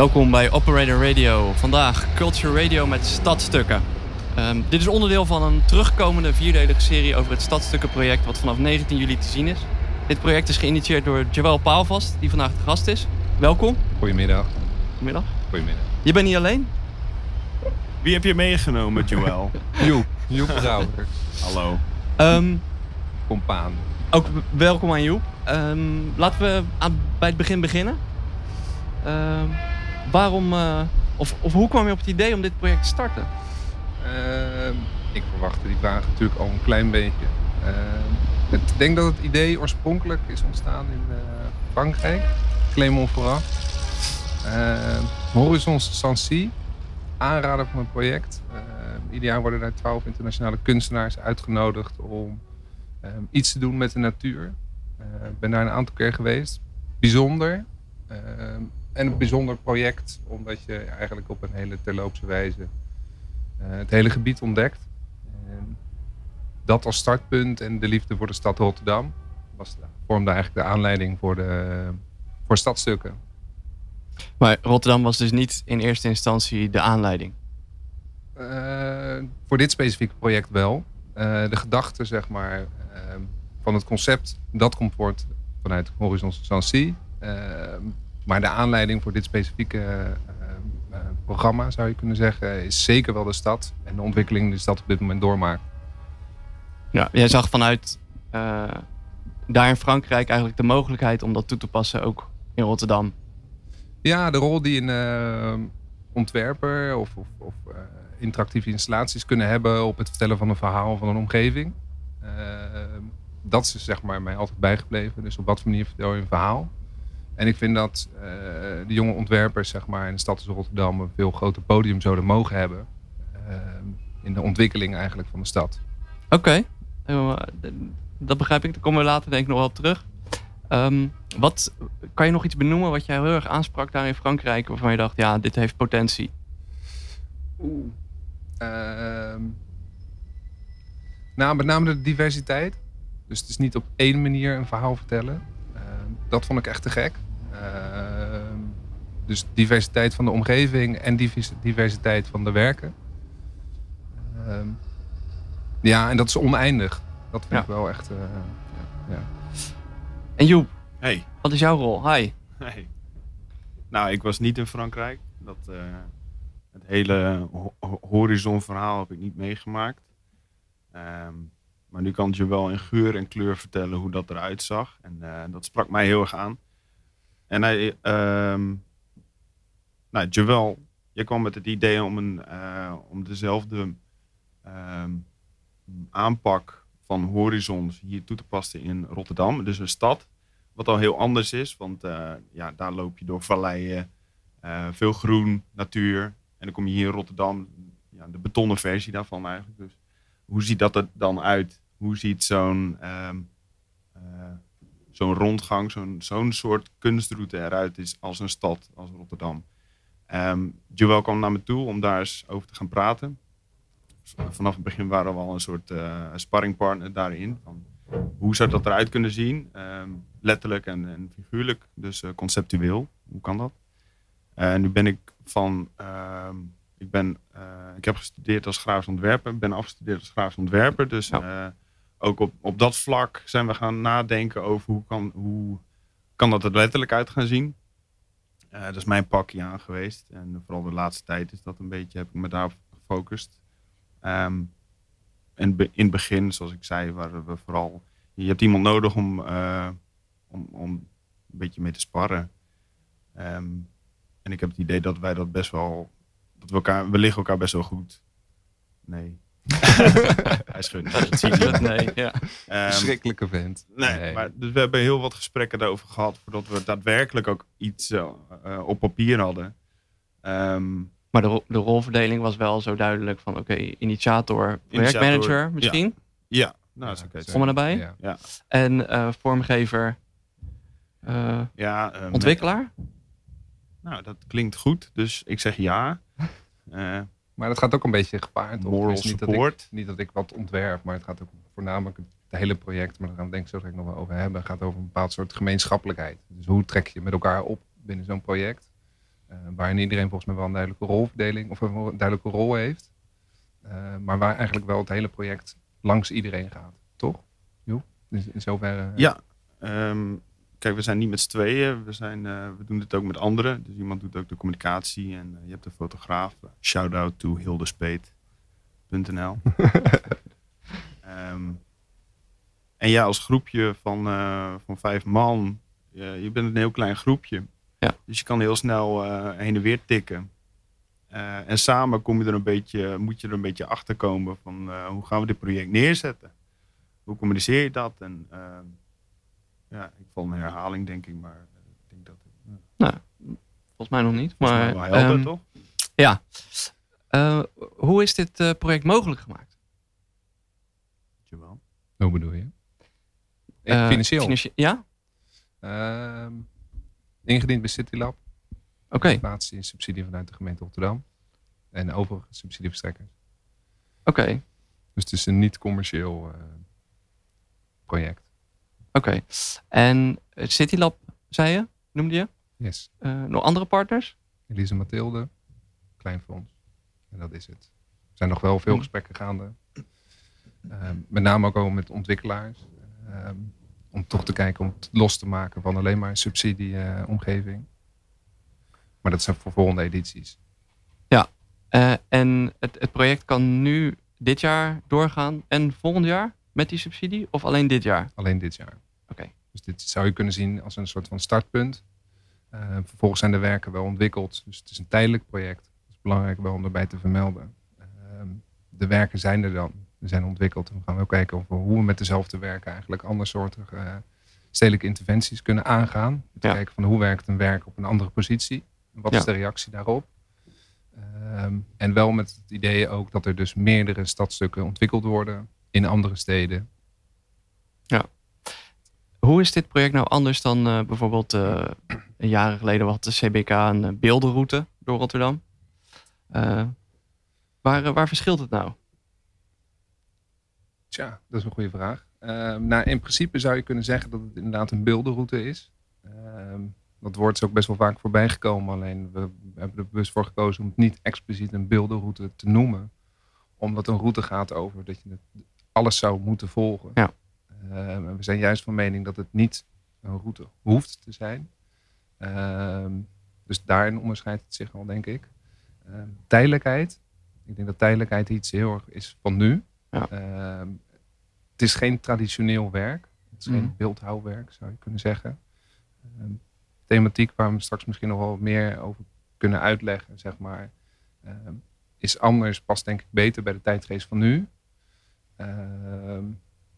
Welkom bij Operator Radio. Vandaag Culture Radio met stadstukken. Ehm, dit is onderdeel van een terugkomende vierdelige serie over het Stadstukkenproject wat vanaf 19 juli te zien is. Dit project is geïnitieerd door Joël Paalvast, die vandaag de gast is. Welkom. Goedemiddag. Goedemiddag. Goedemiddag. Je bent niet alleen? Wie heb je meegenomen, Joël? Joep. Joep Brouwer. Hallo. Ehm, Compaan. ook welkom aan Joep. Ehm, laten we aan, bij het begin beginnen. Ehm, waarom, eh, of, of hoe kwam je op het idee om dit project te starten? Ehm, ik verwachtte die vraag natuurlijk al een klein beetje. Ehm, ik denk dat het idee oorspronkelijk is ontstaan in eh, Frankrijk. Clermont-Ferrand. Ehm, Horizon Sancy. Aanrader van het project. Ieder jaar worden daar twaalf internationale kunstenaars uitgenodigd om iets te doen met de natuur. Ik ben daar een aantal keer geweest. Bijzonder. En een bijzonder project, omdat je eigenlijk op een hele terloopse wijze eh, het hele gebied ontdekt. En dat als startpunt en de liefde voor de stad Rotterdam was, vormde eigenlijk de aanleiding voor, de, voor stadstukken. Maar Rotterdam was dus niet in eerste instantie de aanleiding. Eh, voor dit specifieke project wel. Eh, de gedachte zeg maar, van het concept, dat komt voort vanuit Horizon Sancy. Maar de aanleiding voor dit specifieke eh, eh, programma, zou je kunnen zeggen, is zeker wel de stad. En de ontwikkeling die de stad op dit moment doormaakt. Ja, jij zag vanuit eh, daar in Frankrijk eigenlijk de mogelijkheid om dat toe te passen ook in Rotterdam. Ja, de rol die een ontwerper of, of, of interactieve installaties kunnen hebben op het vertellen van een verhaal van een omgeving. Dat is zeg maar mij altijd bijgebleven. Dus op wat voor manier vertel je een verhaal? En ik vind dat eh, de jonge ontwerpers zeg maar, in de stad als Rotterdam een veel groter podium zouden mogen hebben. eh, in de ontwikkeling eigenlijk van de stad. Oké, eh, dat begrijp ik. Daar komen we later denk ik nog wel op terug. Ehm, wat, kan je nog iets benoemen wat jij heel erg aansprak daar in Frankrijk, waarvan je dacht, ja, dit heeft potentie? Oeh. Ehm, nou, met name de diversiteit. Dus het is niet op één manier een verhaal vertellen. Dat vond ik echt te gek. Ehm, dus diversiteit van de omgeving en divers- diversiteit van de werken. Ehm, ja, en dat is oneindig. Dat vind Ja. ik wel echt. eh, ja, ja. En Joep, Hey. wat is jouw rol? Hi. hey. Nou, ik was niet in Frankrijk. Dat, eh, het hele ho- ho- horizonverhaal heb ik niet meegemaakt. Ehm, maar nu kan het wel in geur en kleur vertellen hoe dat eruit zag. En eh, dat sprak mij heel erg aan. En hij, ehm nou, Joël, je kwam met het idee om, een, eh, om dezelfde ehm, aanpak van horizons hier toe te passen in Rotterdam. Dus een stad, wat al heel anders is. Want eh, ja, daar loop je door valleien, veel groen, natuur. En dan kom je hier in Rotterdam, ja, de betonnen versie daarvan eigenlijk. Dus hoe ziet dat er dan uit? Hoe ziet zo'n ehm, eh, zo'n rondgang, zo'n zo'n soort kunstroute eruit is als een stad, als Rotterdam? Ehm Joël kwam naar me toe om daar eens over te gaan praten. Vanaf het begin waren we al een soort eh sparringpartner daarin. Van hoe zou dat eruit kunnen zien? Ehm, letterlijk en, en figuurlijk, dus eh, conceptueel. Hoe kan dat? Eh, nu ben ik van, ik, ben, eh, ik heb gestudeerd als grafisch ontwerper, ben afgestudeerd als grafisch ontwerper. Dus eh, ook op, op dat vlak zijn we gaan nadenken over hoe kan, hoe kan dat er letterlijk uit gaan zien. Eh, dat is mijn pakje aan geweest. En vooral de laatste tijd is dat een beetje, heb ik me daarop gefocust. Ehm, en be- in het begin, zoals ik zei, waren we vooral. Je hebt iemand nodig om, om, om een beetje mee te sparren. Ehm, en ik heb het idee dat wij dat best wel. Dat we elkaar. We liggen elkaar best wel goed. Nee. Hij schudt. Nee, ja. Ehm, Verschrikkelijke vent. Nee, maar dus we hebben heel wat gesprekken daarover gehad voordat we daadwerkelijk ook iets eh, eh, op papier hadden. Ehm, Maar de, ro- de rolverdeling was wel zo duidelijk van, oké, initiator, Initiator, werkmanager misschien, ja, nou, dat is oké. Kom er nabij? Ja. Ja, en eh, vormgever, eh, ja ontwikkelaar. nou, dat klinkt goed, dus ik zeg ja. Eh, Maar dat gaat ook een beetje gepaard. moral niet dat ik- niet dat ik wat ontwerp, maar het gaat ook voornamelijk het hele project, maar daar gaan we denk ik zo direct nog wel over hebben, gaat over een bepaald soort gemeenschappelijkheid. Dus hoe trek je met elkaar op binnen zo'n project? Uh, waarin iedereen volgens mij wel een duidelijke rolverdeling of een duidelijke rol heeft. Uh, maar waar eigenlijk wel het hele project langs iedereen gaat, toch? Jo? Dus in zoverre. Ja, um, kijk, we zijn niet met z'n tweeën. We, zijn, uh, we doen dit ook met anderen. Dus iemand doet ook de communicatie en je hebt de fotograaf. Shout out to hildespeet.nl. um, en ja, als groepje van, van vijf man, je bent een heel klein groepje. Ja. Dus je kan heel snel heen en weer tikken. En samen kom je er een beetje, moet je er een beetje achter komen van hoe gaan we dit project neerzetten? Hoe communiceer je dat? En ja, ik val een herhaling denk ik, maar ik denk dat. Nou, volgens mij nog niet. Maar, wel helder, um, toch? Ja. hoe is dit project mogelijk gemaakt? Jawel. Hoe bedoel je? financieel? financieel? Ja. Uh, ingediend bij CityLab. Oké. Okay. Subsidie vanuit de gemeente Rotterdam. En overige subsidieverstrekkers. Oké. Okay. Dus het is een niet commercieel uh, project. Oké. Okay. En CityLab, zei je? Noemde je? Yes. Uh, nog andere partners? Elise Mathilde, Klein Fonds. En dat is het. Er zijn nog wel veel hm. gesprekken gaande. Uh, met name ook al met ontwikkelaars. Uh, om toch te kijken om het los te maken van alleen maar een subsidieomgeving. maar dat zijn voor volgende edities. Ja, uh, en het, het project kan nu dit jaar doorgaan en volgend jaar met die subsidie of alleen dit jaar? Alleen dit jaar. Oké. Okay. Dus dit zou je kunnen zien als een soort van startpunt. Uh, vervolgens zijn de werken wel ontwikkeld. Dus het is een tijdelijk project. Dat is belangrijk wel om erbij te vermelden. Uh, de werken zijn er dan zijn ontwikkeld. En we gaan wel kijken of we, hoe we met dezelfde werken eigenlijk andersoortige uh, stedelijke interventies kunnen aangaan. Te ja. kijken van hoe werkt een werk op een andere positie. Wat Ja. is de reactie daarop? Ehm, en wel met het idee ook dat er dus meerdere stadstukken ontwikkeld worden in andere steden. Hoe is dit project nou anders dan eh, bijvoorbeeld eh, een jaren geleden had de CBK een eh, beeldenroute door Rotterdam? Waar, waar verschilt het nou? Tja, dat is een goede vraag. Ehm, nou, in principe zou je kunnen zeggen dat het inderdaad een beeldenroute is. Ehm, dat woord is ook best wel vaak voorbij gekomen. Alleen we hebben er bewust voor gekozen om het niet expliciet een beeldenroute te noemen. Omdat een route gaat over dat je het, alles zou moeten volgen. Ja. Ehm, we zijn juist van mening dat het niet een route hoeft te zijn. Ehm, dus daarin onderscheidt het zich wel, denk ik. Ehm, tijdelijkheid. Ik denk dat tijdelijkheid iets heel erg is van nu. Ja. Het is geen traditioneel werk. Het is geen beeldhouwwerk, zou je kunnen zeggen. Thematiek waar we straks misschien nog wel meer over kunnen uitleggen, zeg maar, is anders, past denk ik beter bij de tijdgeest van nu. Ehm,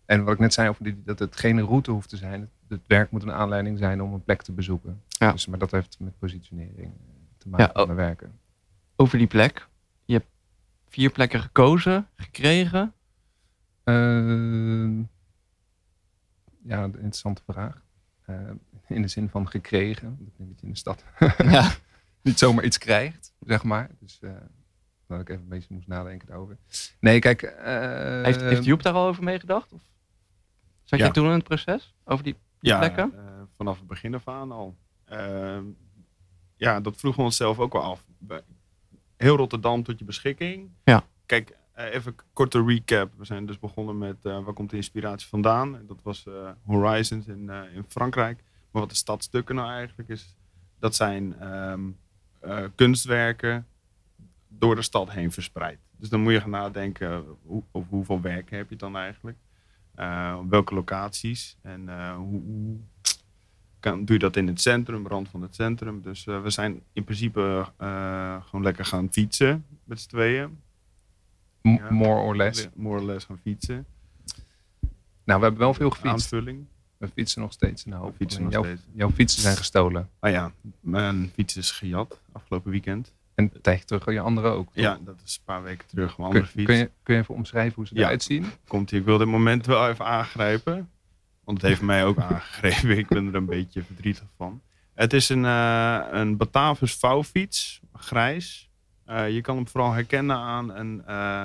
en wat ik net zei over die, dat het geen route hoeft te zijn. Het, het werk moet een aanleiding zijn om een plek te bezoeken. Ja. Dus, maar dat heeft met positionering eh, te maken Ja, van de werken. Over die plek. Je hebt vier plekken gekozen, gekregen. Ehm, ja, een interessante vraag. Ehm, in de zin van gekregen. Ik denk dat je in de stad ja. niet zomaar iets krijgt, zeg maar. Dus eh dat ik even een beetje moest nadenken daarover. Nee, kijk. eh, Heeft, heeft Joep daar al over meegedacht? Of zat Ja. je toen in het proces? Over die, Ja, plekken? eh, vanaf het begin af aan al. Ehm, ja, dat vroegen we onszelf ook wel af. Heel Rotterdam tot je beschikking. Ja. Kijk, eh, even een korte recap. We zijn dus begonnen met eh, waar komt de inspiratie vandaan? En dat was eh, Horizons in, eh, in Frankrijk. Maar wat de stadstukken nou eigenlijk is, dat zijn ehm, eh, kunstwerken door de stad heen verspreid. Dus dan moet je gaan nadenken hoe, over hoeveel werken heb je dan eigenlijk? Eh, op welke locaties? En eh, hoe, hoe kan, doe je dat in het centrum, rand van het centrum? Dus eh, we zijn in principe eh, gewoon lekker gaan fietsen met z'n tweeën. m- ja. More or less. More or less gaan fietsen. Nou, we hebben wel veel gefietst. Aanvulling. We fietsen nog steeds. Nou, We fietsen nog jouw, steeds. jouw fietsen zijn gestolen. Ah ja, mijn fiets is gejat afgelopen weekend. En een tijdje terug al je andere ook. toch? Ja, dat is een paar weken terug. Een Kun, andere fiets. kun, je, kun je even omschrijven hoe ze Ja. eruit zien? Komt. Ik wil dit moment wel even aangrijpen. Want het heeft mij ook aangegrepen. Ik ben er een beetje verdrietig van. Het is een, eh een Batavus vouwfiets. Grijs. Eh, je kan hem vooral herkennen aan een, eh,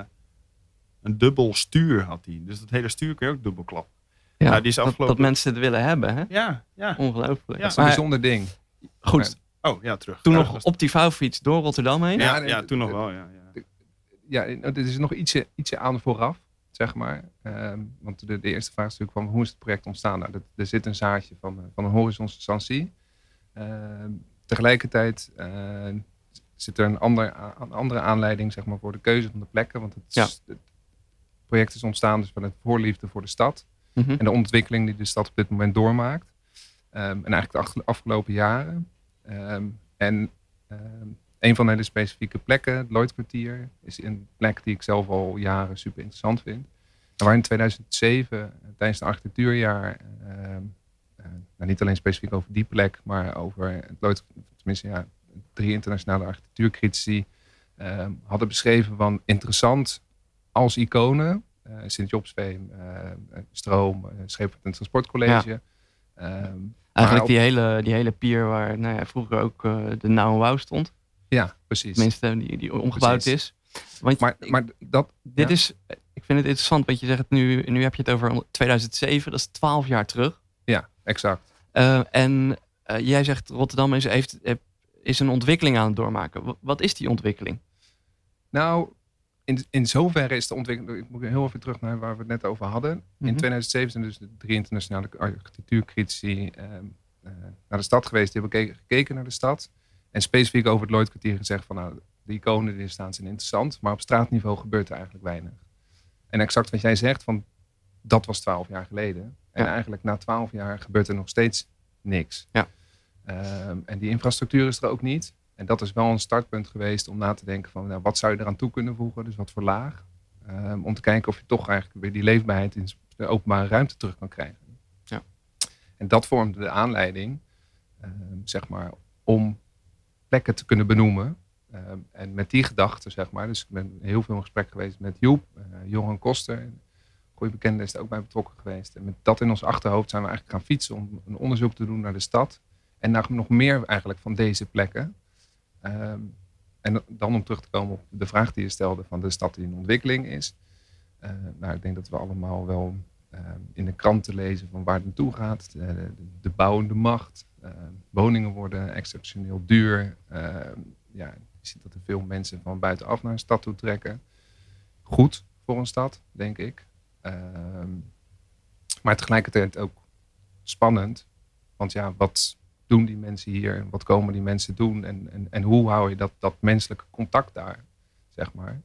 een dubbel stuur had hij. Dus dat hele stuur kun je ook dubbel klappen. Ja, Nou, die is dat, afgelopen- dat mensen het willen hebben, hè? Ja, ja. Ongelooflijk. Ja. Dat is een Maar bijzonder ding. goed, Oh, ja, terug. Toen Ja, nog was- op die vouwfiets door Rotterdam heen. Ja, Ja, toen nog wel, ja. ja. Er is nog ietsje, ietsje aan vooraf, zeg maar. Ehm, want de, de eerste vraag is natuurlijk van hoe is het project ontstaan? Nou, dat, er zit een zaadje van, eh, van een horizonstantie. Ehm tegelijkertijd eh, zit er een, ander, een andere aanleiding zeg maar, voor de keuze van de plekken. Want het, is- het project is ontstaan dus vanuit voorliefde voor de stad. Mhm. En de ontwikkeling die de stad op dit moment doormaakt. Ehm, en eigenlijk de afgelopen jaren. Ehm, en ehm, een van de hele specifieke plekken, het Lloydkwartier, is een plek die ik zelf al jaren super interessant vind. Waar in 2007, eh, tijdens het architectuurjaar, ehm, eh, nou niet alleen specifiek over die plek, maar over het tenminste ja, drie internationale architectuurcritici hadden beschreven van interessant als iconen. Sint-Jobsveem, eh, eh, Stroom, eh, Scheepvaart en Transportcollege. Ehm, Eigenlijk op- die, hele, die hele pier waar nou ja, vroeger ook eh, de Now Wow stond. ja, precies. Tenminste, die, die omgebouwd Precies. is. Want Maar, ik- maar dat, dit ja. is, ik vind het interessant, want je zegt nu, nu heb je het over 2007, dat is 12 jaar terug. Ja, exact. Eh, en eh, jij zegt Rotterdam is, heeft, is een ontwikkeling aan het doormaken. Wa- Wat is die ontwikkeling? Nou, in, in zoverre is de ontwikkeling. Ik moet heel even terug naar waar we het net over hadden. Mhm. In 2007 zijn dus de drie internationale architectuurcritici ehm, eh, naar de stad geweest. Die hebben gekeken, gekeken naar de stad. En specifiek over het Lloydkwartier gezegd van nou, de iconen die er staan zijn interessant. Maar op straatniveau gebeurt er eigenlijk weinig. En exact wat jij zegt, van dat was twaalf jaar geleden. En Ja. eigenlijk na twaalf jaar gebeurt er nog steeds niks. Ja. Ehm, en die infrastructuur is er ook niet. En dat is wel een startpunt geweest om na te denken van nou, wat zou je eraan toe kunnen voegen, dus wat voor laag. Ehm, om te kijken of je toch eigenlijk weer die leefbaarheid in de openbare ruimte terug kan krijgen. Ja. En dat vormde de aanleiding, ehm, zeg maar, om plekken te kunnen benoemen. Ehm, en met die gedachte, zeg maar, dus ik ben heel veel in gesprek geweest met Joep, eh, Johan Koster, goede bekende is er ook bij betrokken geweest. En met dat in ons achterhoofd zijn we eigenlijk gaan fietsen om een onderzoek te doen naar de stad. En naar nog meer eigenlijk van deze plekken. Ehm, en dan om terug te komen op de vraag die je stelde van de stad die in ontwikkeling is. Eh, nou, ik denk dat we allemaal wel ehm, in de kranten lezen van waar het naartoe gaat. De, de, de bouwende macht. Ehm, woningen worden exceptioneel duur. Ja, je ziet dat er veel mensen van buitenaf naar een stad toe trekken. Goed voor een stad, denk ik. Maar tegelijkertijd ook spannend. Want ja, wat doen die mensen hier? Wat komen die mensen doen? En, en, en hoe hou je dat, dat menselijke contact daar, zeg maar?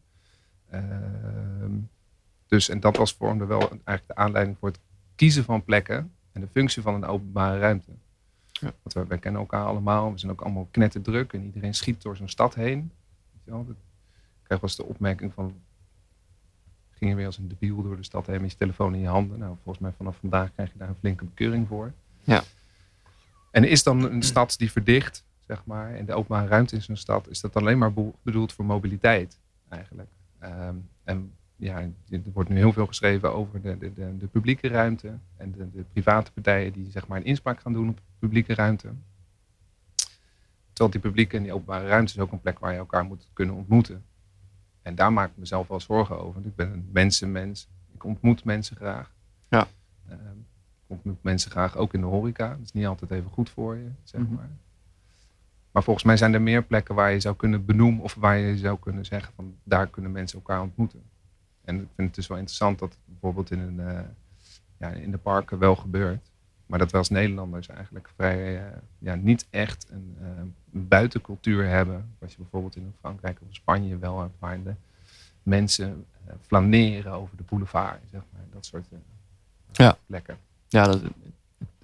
Ehm, dus, en dat was vormde wel eigenlijk de aanleiding voor het kiezen van plekken en de functie van een openbare ruimte. Ja. Want wij kennen elkaar allemaal, we zijn ook allemaal knetterdruk en iedereen schiet door zo'n stad heen. Weet je wel? Dat- Ik krijg wel eens de opmerking van, ging je weer als een debiel door de stad heen met je telefoon in je handen. Nou, volgens mij vanaf vandaag krijg je daar een flinke bekeuring voor. Ja. En is dan een stad die verdicht, zeg maar, en de openbare ruimte in zo'n stad, is dat alleen maar bedoeld voor mobiliteit eigenlijk. Ehm, en ja, er wordt nu heel veel geschreven over de, de, de, de publieke ruimte en de, de private partijen die zeg maar een inspraak gaan doen op de publieke ruimte. Terwijl die publieke en die openbare ruimte is ook een plek waar je elkaar moet kunnen ontmoeten. En daar maak ik mezelf wel zorgen over. Want ik ben een mensenmens. Ik ontmoet mensen graag. Ja. Ehm, ontmoet mensen graag ook in de horeca. Dat is niet altijd even goed voor je, zeg Mhm. maar. Maar volgens mij zijn er meer plekken waar je zou kunnen benoemen of waar je zou kunnen zeggen van daar kunnen mensen elkaar ontmoeten. En ik vind het dus wel interessant dat het bijvoorbeeld in, een, eh, ja, in de parken wel gebeurt. Maar dat we als Nederlanders eigenlijk vrij eh, ja, niet echt een, eh, een buitencultuur hebben. Wat je bijvoorbeeld in Frankrijk of Spanje wel hebt, waar de mensen flaneren over de boulevard, zeg maar. Dat soort Ja. plekken. Ja, dat,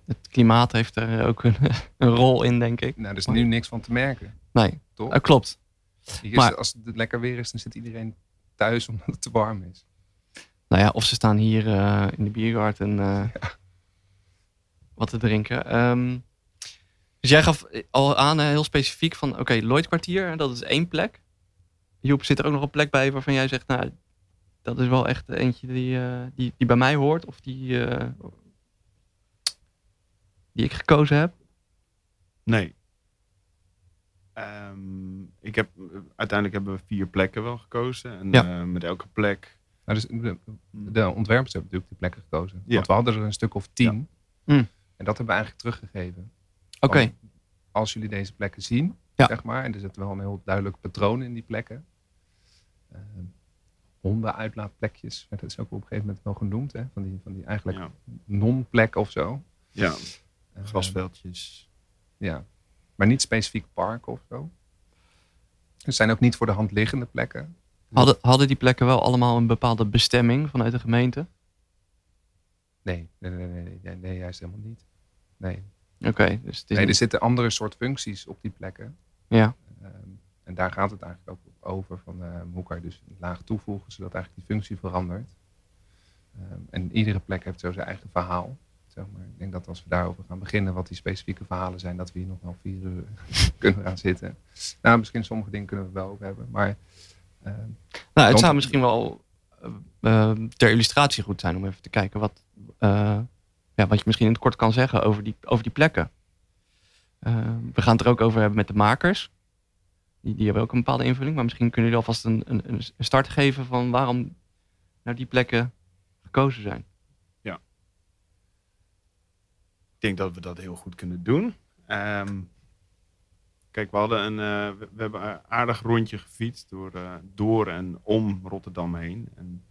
het klimaat heeft er ook een, een rol in, denk ik. Nou, er is nu niks van te merken, Nee, toch? dat klopt. Is- maar- als het lekker weer is, dan zit iedereen thuis omdat het te warm is. Nou ja, of ze staan hier eh, in de biergarten eh, wat te drinken. Ehm, dus jij gaf al aan, eh, heel specifiek, van oké, Lloyd kwartier, dat is één plek. Joep, zit er ook nog een plek bij waarvan jij zegt, nou, dat is wel echt eentje die, die, die bij mij hoort, of die, die ik gekozen heb? Nee. Ehm, ik heb, uiteindelijk hebben we vier plekken wel gekozen. En Ja. eh, met elke plek... Nou, dus de, de ontwerpers hebben natuurlijk die plekken gekozen. Ja. Want we hadden er een stuk of tien. Mm. En dat hebben we eigenlijk teruggegeven. Oké, als jullie deze plekken zien, Ja. zeg maar, en er zit wel een heel duidelijk patroon in die plekken. Uh, hondenuitlaatplekjes, werd het is ook op een gegeven moment wel genoemd, hè? Van, die, van die eigenlijk Ja, non-plekken of zo. ja grasveldjes. ja, maar niet specifiek parken of zo. Er zijn ook niet voor de hand liggende plekken. Hadden, hadden die plekken wel allemaal een bepaalde bestemming vanuit de gemeente? Nee, nee, nee, nee, nee, nee, juist helemaal niet. Nee. Oké, dus het is nee, er zitten andere soort functies op die plekken. ja. Ehm, en daar gaat het eigenlijk ook over. Van, ehm, hoe kan je dus een laag toevoegen zodat eigenlijk die functie verandert. Ehm, en iedere plek heeft zo zijn eigen verhaal. Zeg maar. Ik denk dat als we daarover gaan beginnen, wat die specifieke verhalen zijn, dat we hier nog wel vier uur kunnen gaan zitten. Nou, misschien sommige dingen kunnen we wel ook hebben. Maar ehm, Nou, het zou misschien wel eh, eh, ter illustratie goed zijn om even te kijken wat, eh, ja, wat je misschien in het kort kan zeggen over die, over die plekken. Eh, we gaan het er ook over hebben met de makers. Die, die hebben ook een bepaalde invulling. Maar misschien kunnen jullie alvast een, een, een start geven van waarom nou die plekken gekozen zijn. Ik denk dat we dat heel goed kunnen doen. Ehm, kijk, we hadden een, eh, we, hebben een aardig rondje gefietst door, eh, door en om Rotterdam heen. En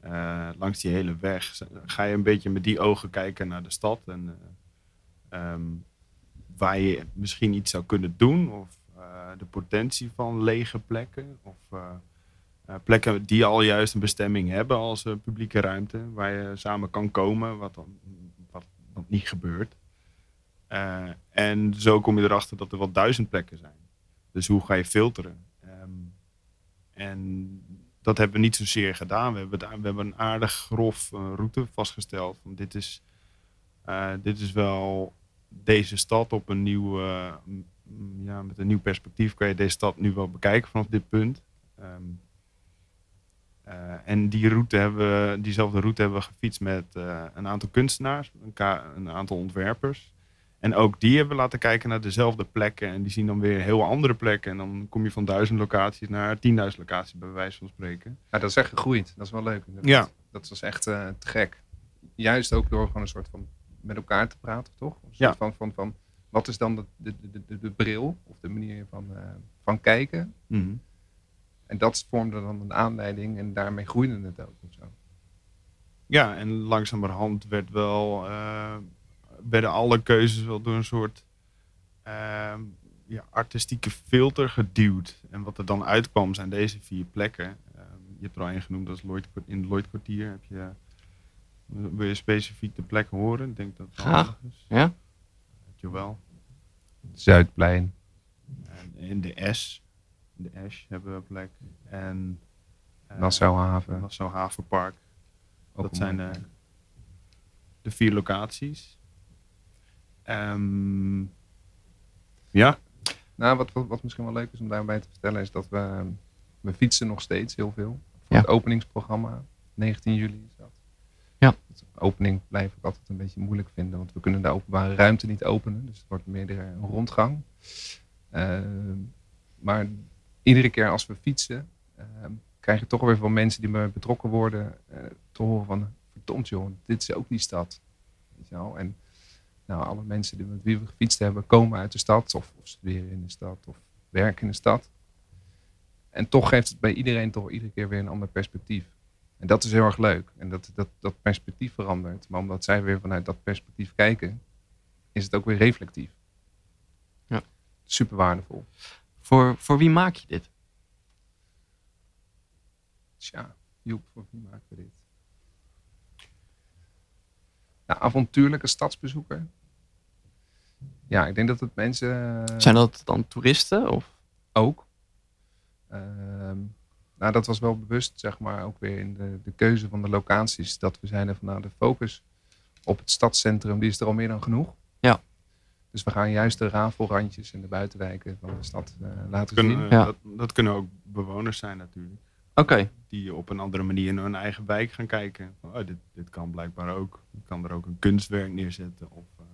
eh, langs die hele weg ga je een beetje met die ogen kijken naar de stad. En eh, ehm, waar je misschien iets zou kunnen doen. Of de potentie van lege plekken. Of plekken die al juist een bestemming hebben als publieke ruimte. Waar je samen kan komen, wat dan niet gebeurt. Eh, en zo kom je erachter dat er wel duizend plekken zijn. Dus hoe ga je filteren? Ehm, en dat hebben we niet zozeer gedaan. We hebben, we hebben een aardig grof eh, route vastgesteld. Van dit, is, eh, dit is wel deze stad op een nieuw, m- m- ja, met een nieuw perspectief kan je deze stad nu wel bekijken vanaf dit punt. Ehm, eh, en die route hebben we, diezelfde route hebben we gefietst met eh, een aantal kunstenaars, een, ka- een aantal ontwerpers. En ook die hebben we laten kijken naar dezelfde plekken. En die zien dan weer heel andere plekken. En dan kom je van duizend locaties naar 10.000 locaties, bij wijze van spreken. ja, dat is echt gegroeid. Dat is wel leuk. inderdaad. Ja. Dat was echt eh, te gek. Juist ook door gewoon een soort van met elkaar te praten, toch? Een soort Ja. van, van, van, wat is dan de, de, de, de, de bril of de manier van, eh, van kijken? En dat vormde dan een aanleiding en daarmee groeide het ook. Of zo. Ja, en langzamerhand werd wel, eh, werden alle keuzes wel door een soort ehm, ja, artistieke filter geduwd. En wat er dan uitkwam zijn deze vier plekken. Ehm, je hebt er al één genoemd, dat is Lloyd, in het Lloyd kwartier. Heb je, wil je specifiek de plek horen? Ik denk dat het handig is. Ja? Jawel. Zuidplein. En in de S, de Ash hebben we een plek. En eh, Nassauhaven. Nassau Havenpark. Ook dat zijn de, de vier locaties. Ehm, ja, Nou, wat, wat, wat misschien wel leuk is om daarbij te vertellen is dat we, we fietsen nog steeds heel veel. Voor Ja. het openingsprogramma, 19 juli is dat. Ja. De opening blijf ik altijd een beetje moeilijk vinden, want we kunnen de openbare ruimte niet openen. Dus het wordt meer een rondgang. Ehm, maar iedere keer als we fietsen, ehm, krijg je toch weer van mensen die bij betrokken worden eh, te horen van, verdomd joh, dit is ook die stad. Weet je wel? En nou, alle mensen die met wie we gefietst hebben, komen uit de stad of, of studeren in de stad of werken in de stad. En toch geeft het bij iedereen toch iedere keer weer een ander perspectief. En dat is heel erg leuk. En dat, dat, dat perspectief verandert. Maar omdat zij weer vanuit dat perspectief kijken, is het ook weer reflectief. Ja. Super waardevol. Voor, voor wie maak je dit? Tja, Joep, voor wie maken we dit? Nou, avontuurlijke stadsbezoeker. Ja, ik denk dat het mensen... eh, Zijn dat dan toeristen? Of? Ook. Ehm, nou, dat was wel bewust, zeg maar, ook weer in de, de keuze van de locaties. Dat we zeiden van, nou, de focus op het stadscentrum, die is er al meer dan genoeg. Dus we gaan juist de rafelrandjes en de buitenwijken van de stad eh, laten kunnen, zien. Ja. dat, dat kunnen ook bewoners zijn natuurlijk. Oké, Die op een andere manier naar hun eigen wijk gaan kijken. Van, oh, dit, dit kan blijkbaar ook. Ik kan er ook een kunstwerk neerzetten. Of eh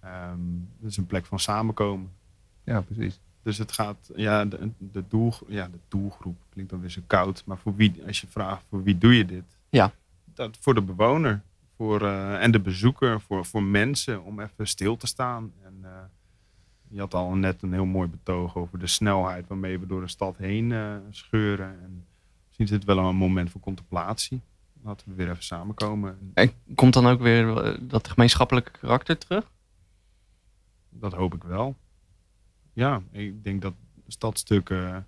ehm, het is een plek van samenkomen. Ja, precies. Dus het gaat, ja, de, de, doel, ja, de doelgroep klinkt dan weer zo koud. Maar voor wie, als je vraagt, voor wie doe je dit? Ja. Dat, voor de bewoner. Voor, eh, en de bezoeker. Voor, voor mensen om even stil te staan. En, eh, Je had al net een heel mooi betoog over de snelheid waarmee we door de stad heen uh, scheuren. En misschien is dit wel een moment voor contemplatie. Laten we weer even samenkomen. En komt dan ook weer dat gemeenschappelijke karakter terug? Dat hoop ik wel. Ja, ik denk dat stadstukken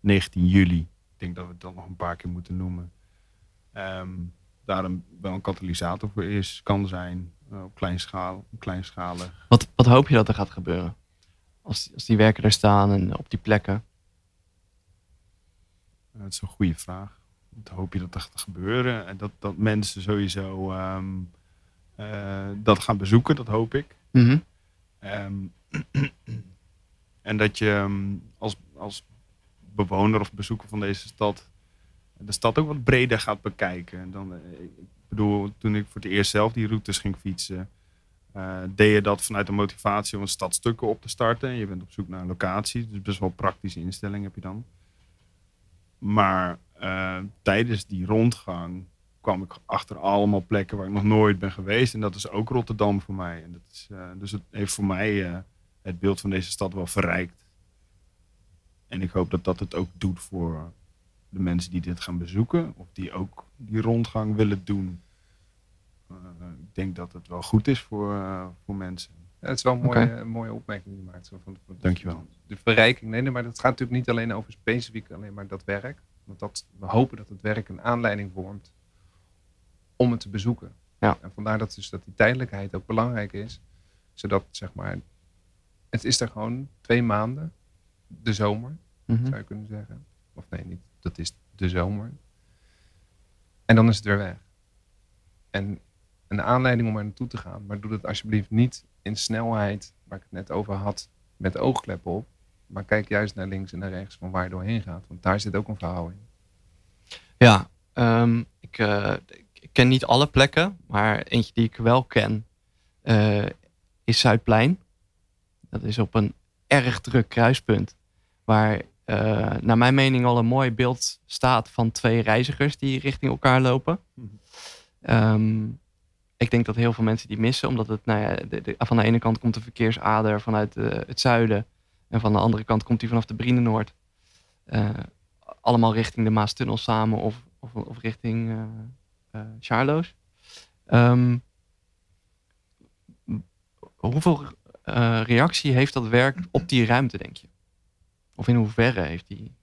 19 juli, ik denk dat we het dan nog een paar keer moeten noemen. Um, daar een, wel een katalysator voor is, kan zijn, uh, op kleinschalig. Wat, wat hoop je dat er gaat gebeuren? Als, als die werken er staan en op die plekken? Uh, dat is een goede vraag. Wat hoop je dat er gaat gebeuren? En dat, dat mensen sowieso um, uh, dat gaan bezoeken, dat hoop ik. Mm -hmm. um, en dat je um, als, als bewoner of bezoeker van deze stad de stad ook wat breder gaat bekijken. Dan, ik bedoel, toen ik voor het eerst zelf die routes ging fietsen, uh, deed je dat vanuit de motivatie om stadstukken op te starten. Je bent op zoek naar een locatie, dus best wel praktische instelling heb je dan. Maar uh, tijdens die rondgang kwam ik achter allemaal plekken waar ik nog nooit ben geweest. En dat is ook Rotterdam voor mij. En dat is, dus het heeft voor mij het beeld van deze stad wel verrijkt. En ik hoop dat dat het ook doet voor de mensen die dit gaan bezoeken, of die ook die rondgang willen doen. Uh, ik denk dat het wel goed is voor, uh, voor mensen. Ja, het is wel een mooie, okay. mooie opmerking die je maakt. Zo van, van, Dankjewel. De verrijking, nee, nee, maar dat gaat natuurlijk niet alleen over specifiek alleen maar dat werk. Want dat, we hopen dat het werk een aanleiding vormt om het te bezoeken. Ja. En vandaar dat, dus dat die tijdelijkheid ook belangrijk is. Zodat, zeg maar, het is er gewoon twee maanden, de zomer, mm -hmm. zou je kunnen zeggen. Of nee, niet dat is de zomer. En dan is het weer weg. En een aanleiding om er naartoe te gaan. Maar doe het alsjeblieft niet in snelheid, waar ik het net over had, met oogkleppen op. Maar kijk juist naar links en naar rechts van waar je doorheen gaat. Want daar zit ook een verhaal in. Ja, ik, uh, ik, ken niet alle plekken. Maar eentje die ik wel ken uh, is Zuidplein. Dat is op een erg druk kruispunt. Waar uh, naar mijn mening al een mooi beeld staat van twee reizigers die richting elkaar lopen. Mm um, ik denk dat heel veel mensen die missen, omdat het, nou ja, de, de, van de ene kant komt de verkeersader vanuit uh, het zuiden en van de andere kant komt die vanaf de Brienenoord. Uh, allemaal richting de Maastunnel samen of, of, of richting Charloes. Um, hoeveel reactie heeft dat werk op die ruimte, denk je? Of in hoeverre heeft die.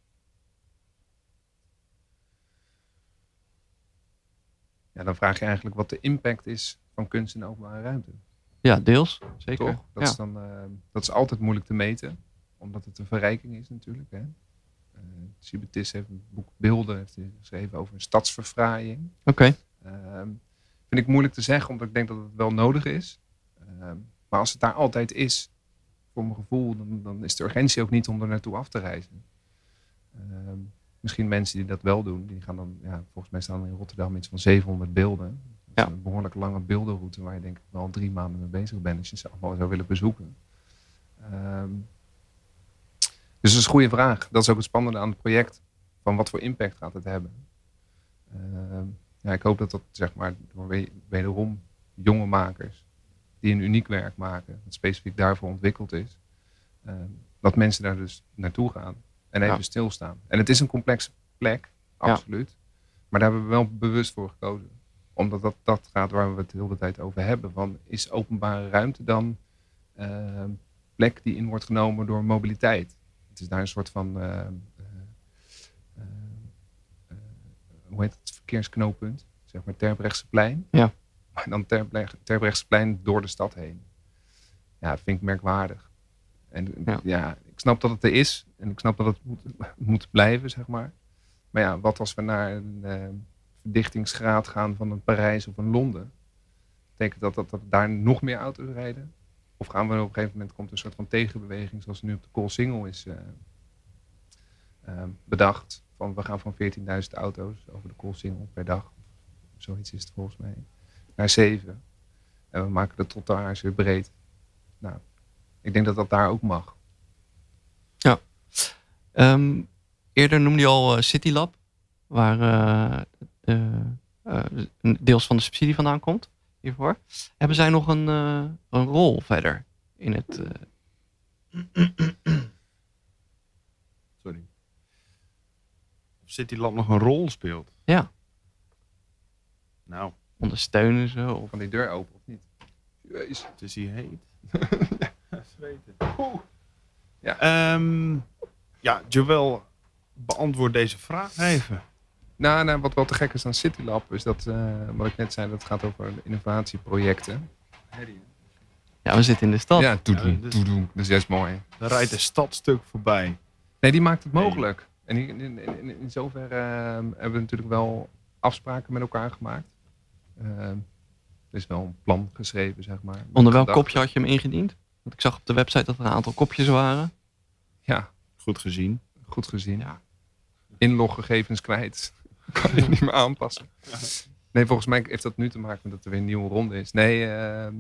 Ja, dan vraag je eigenlijk wat de impact is van kunst in de openbare ruimte. Ja, deels. Zeker. Toch? Dat, ja. is dan, uh, dat is altijd moeilijk te meten, omdat het een verrijking is natuurlijk. Hè? Uh, heeft een boek Beelden heeft geschreven over een stadsverfraaiing. Oké. Okay. Uh, vind ik moeilijk te zeggen, omdat ik denk dat het wel nodig is. maar als het daar altijd is, voor mijn gevoel, dan, dan, is de urgentie ook niet om er naartoe af te reizen. Uh, misschien mensen die dat wel doen, die gaan dan, ja, volgens mij staan er in Rotterdam iets van 700 beelden. Ja. een behoorlijk lange beeldenroute waar je denk ik wel drie maanden mee bezig bent als je ze allemaal zou willen bezoeken. Um, dus dat is een goede vraag. Dat is ook het spannende aan het project. Van wat voor impact gaat het hebben? Uh, ja, ik hoop dat dat zeg maar door wederom jonge makers die een uniek werk maken, dat specifiek daarvoor ontwikkeld is, uh, dat mensen daar dus naartoe gaan en even Ja. stilstaan. En het is een complexe plek, absoluut. Maar daar hebben we wel bewust voor gekozen. Omdat dat, dat gaat waar we het de hele tijd over hebben. Van, is openbare ruimte dan uh, plek die in wordt genomen door mobiliteit? Het is daar een soort van, uh, uh, uh, hoe heet het, verkeersknooppunt? Zeg maar Terbrechtseplein. Ja. Maar dan Terbre- Terbrechtseplein door de stad heen. Ja, vind ik merkwaardig. En Ja. ja. ik snap dat het er is. En ik snap dat het moet, moet blijven, zeg maar. Maar ja, wat als we naar een eh, verdichtingsgraad gaan van een Parijs of een Londen? Betekent dat, dat dat daar nog meer auto's rijden? Of gaan we op een gegeven moment komt een soort van tegenbeweging zoals nu op de Koolsingel is eh, eh, bedacht. Van we gaan van 14.000 auto's over de Koolsingel per dag. Zoiets is het volgens mij. Naar 7. En we maken de trottoirs weer breed. Nou, ik denk dat dat daar ook mag. Ehm, eerder noemde je al eh, Citylab, waar eh, de, eh, een deels van de subsidie vandaan komt hiervoor. Hebben zij nog een, eh, een rol verder in het, eh, Sorry. Of Citylab nog een rol speelt. Ja. Nou, Ondersteunen ze? Of... Van die deur open of niet? Jezus. het is hier heet. Zweten. Ja. Ehm, ja, Joël, beantwoord deze vraag even. Nou, nou, wat wel te gek is aan Citylab is dat, eh, wat ik net zei, dat het gaat over innovatieprojecten. Ja, we zitten in de stad. Ja, toedoen, Ja, dus- toedoen. Dat is juist mooi. Er rijdt een stadstuk voorbij. Nee, die maakt het mogelijk. En in, in, in, in zoverre eh, hebben we natuurlijk wel afspraken met elkaar gemaakt. Eh, er is wel een plan geschreven, zeg maar. Onder welk gedachten. kopje had je hem ingediend? Want ik zag op de website dat er een aantal kopjes waren. Ja, Goed gezien. goed gezien. Ja. Inloggegevens kwijt. kan je niet meer aanpassen. Nee, volgens mij heeft dat nu te maken met dat er weer een nieuwe ronde is. Nee, ehm,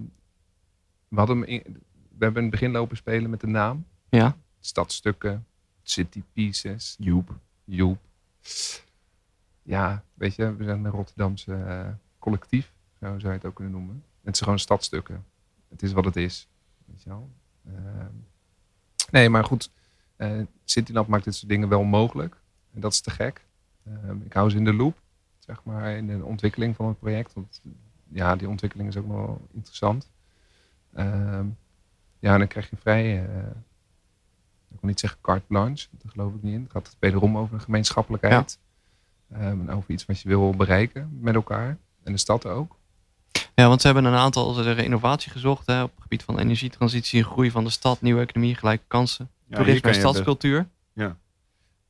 we, hadden hem in- we hebben in het begin lopen spelen met de naam. Ja. Stadstukken, City Pieces, Joep. Joep. Ja, weet je, we zijn een Rotterdamse eh, collectief. Zo zou je het ook kunnen noemen. Het is gewoon stadstukken. Het is wat het is. Weet je wel. Ehm, nee, maar goed. Citylab maakt dit soort dingen wel mogelijk. En dat is te gek. Ehm, ik hou ze in de loop. Zeg maar in de ontwikkeling van het project. Want ja, die ontwikkeling is ook wel interessant. Ehm, ja, en dan krijg je vrij... eh, ik wil niet zeggen carte blanche, daar geloof ik niet in. Het gaat wederom over een gemeenschappelijkheid. Ehm, en over iets wat je wil bereiken met elkaar. En de stad ook. Ja, want ze hebben een aantal innovatie gezocht hè, op het gebied van energietransitie, groei van de stad, nieuwe economie, gelijke kansen, Ja, toerisme en je best- stadscultuur.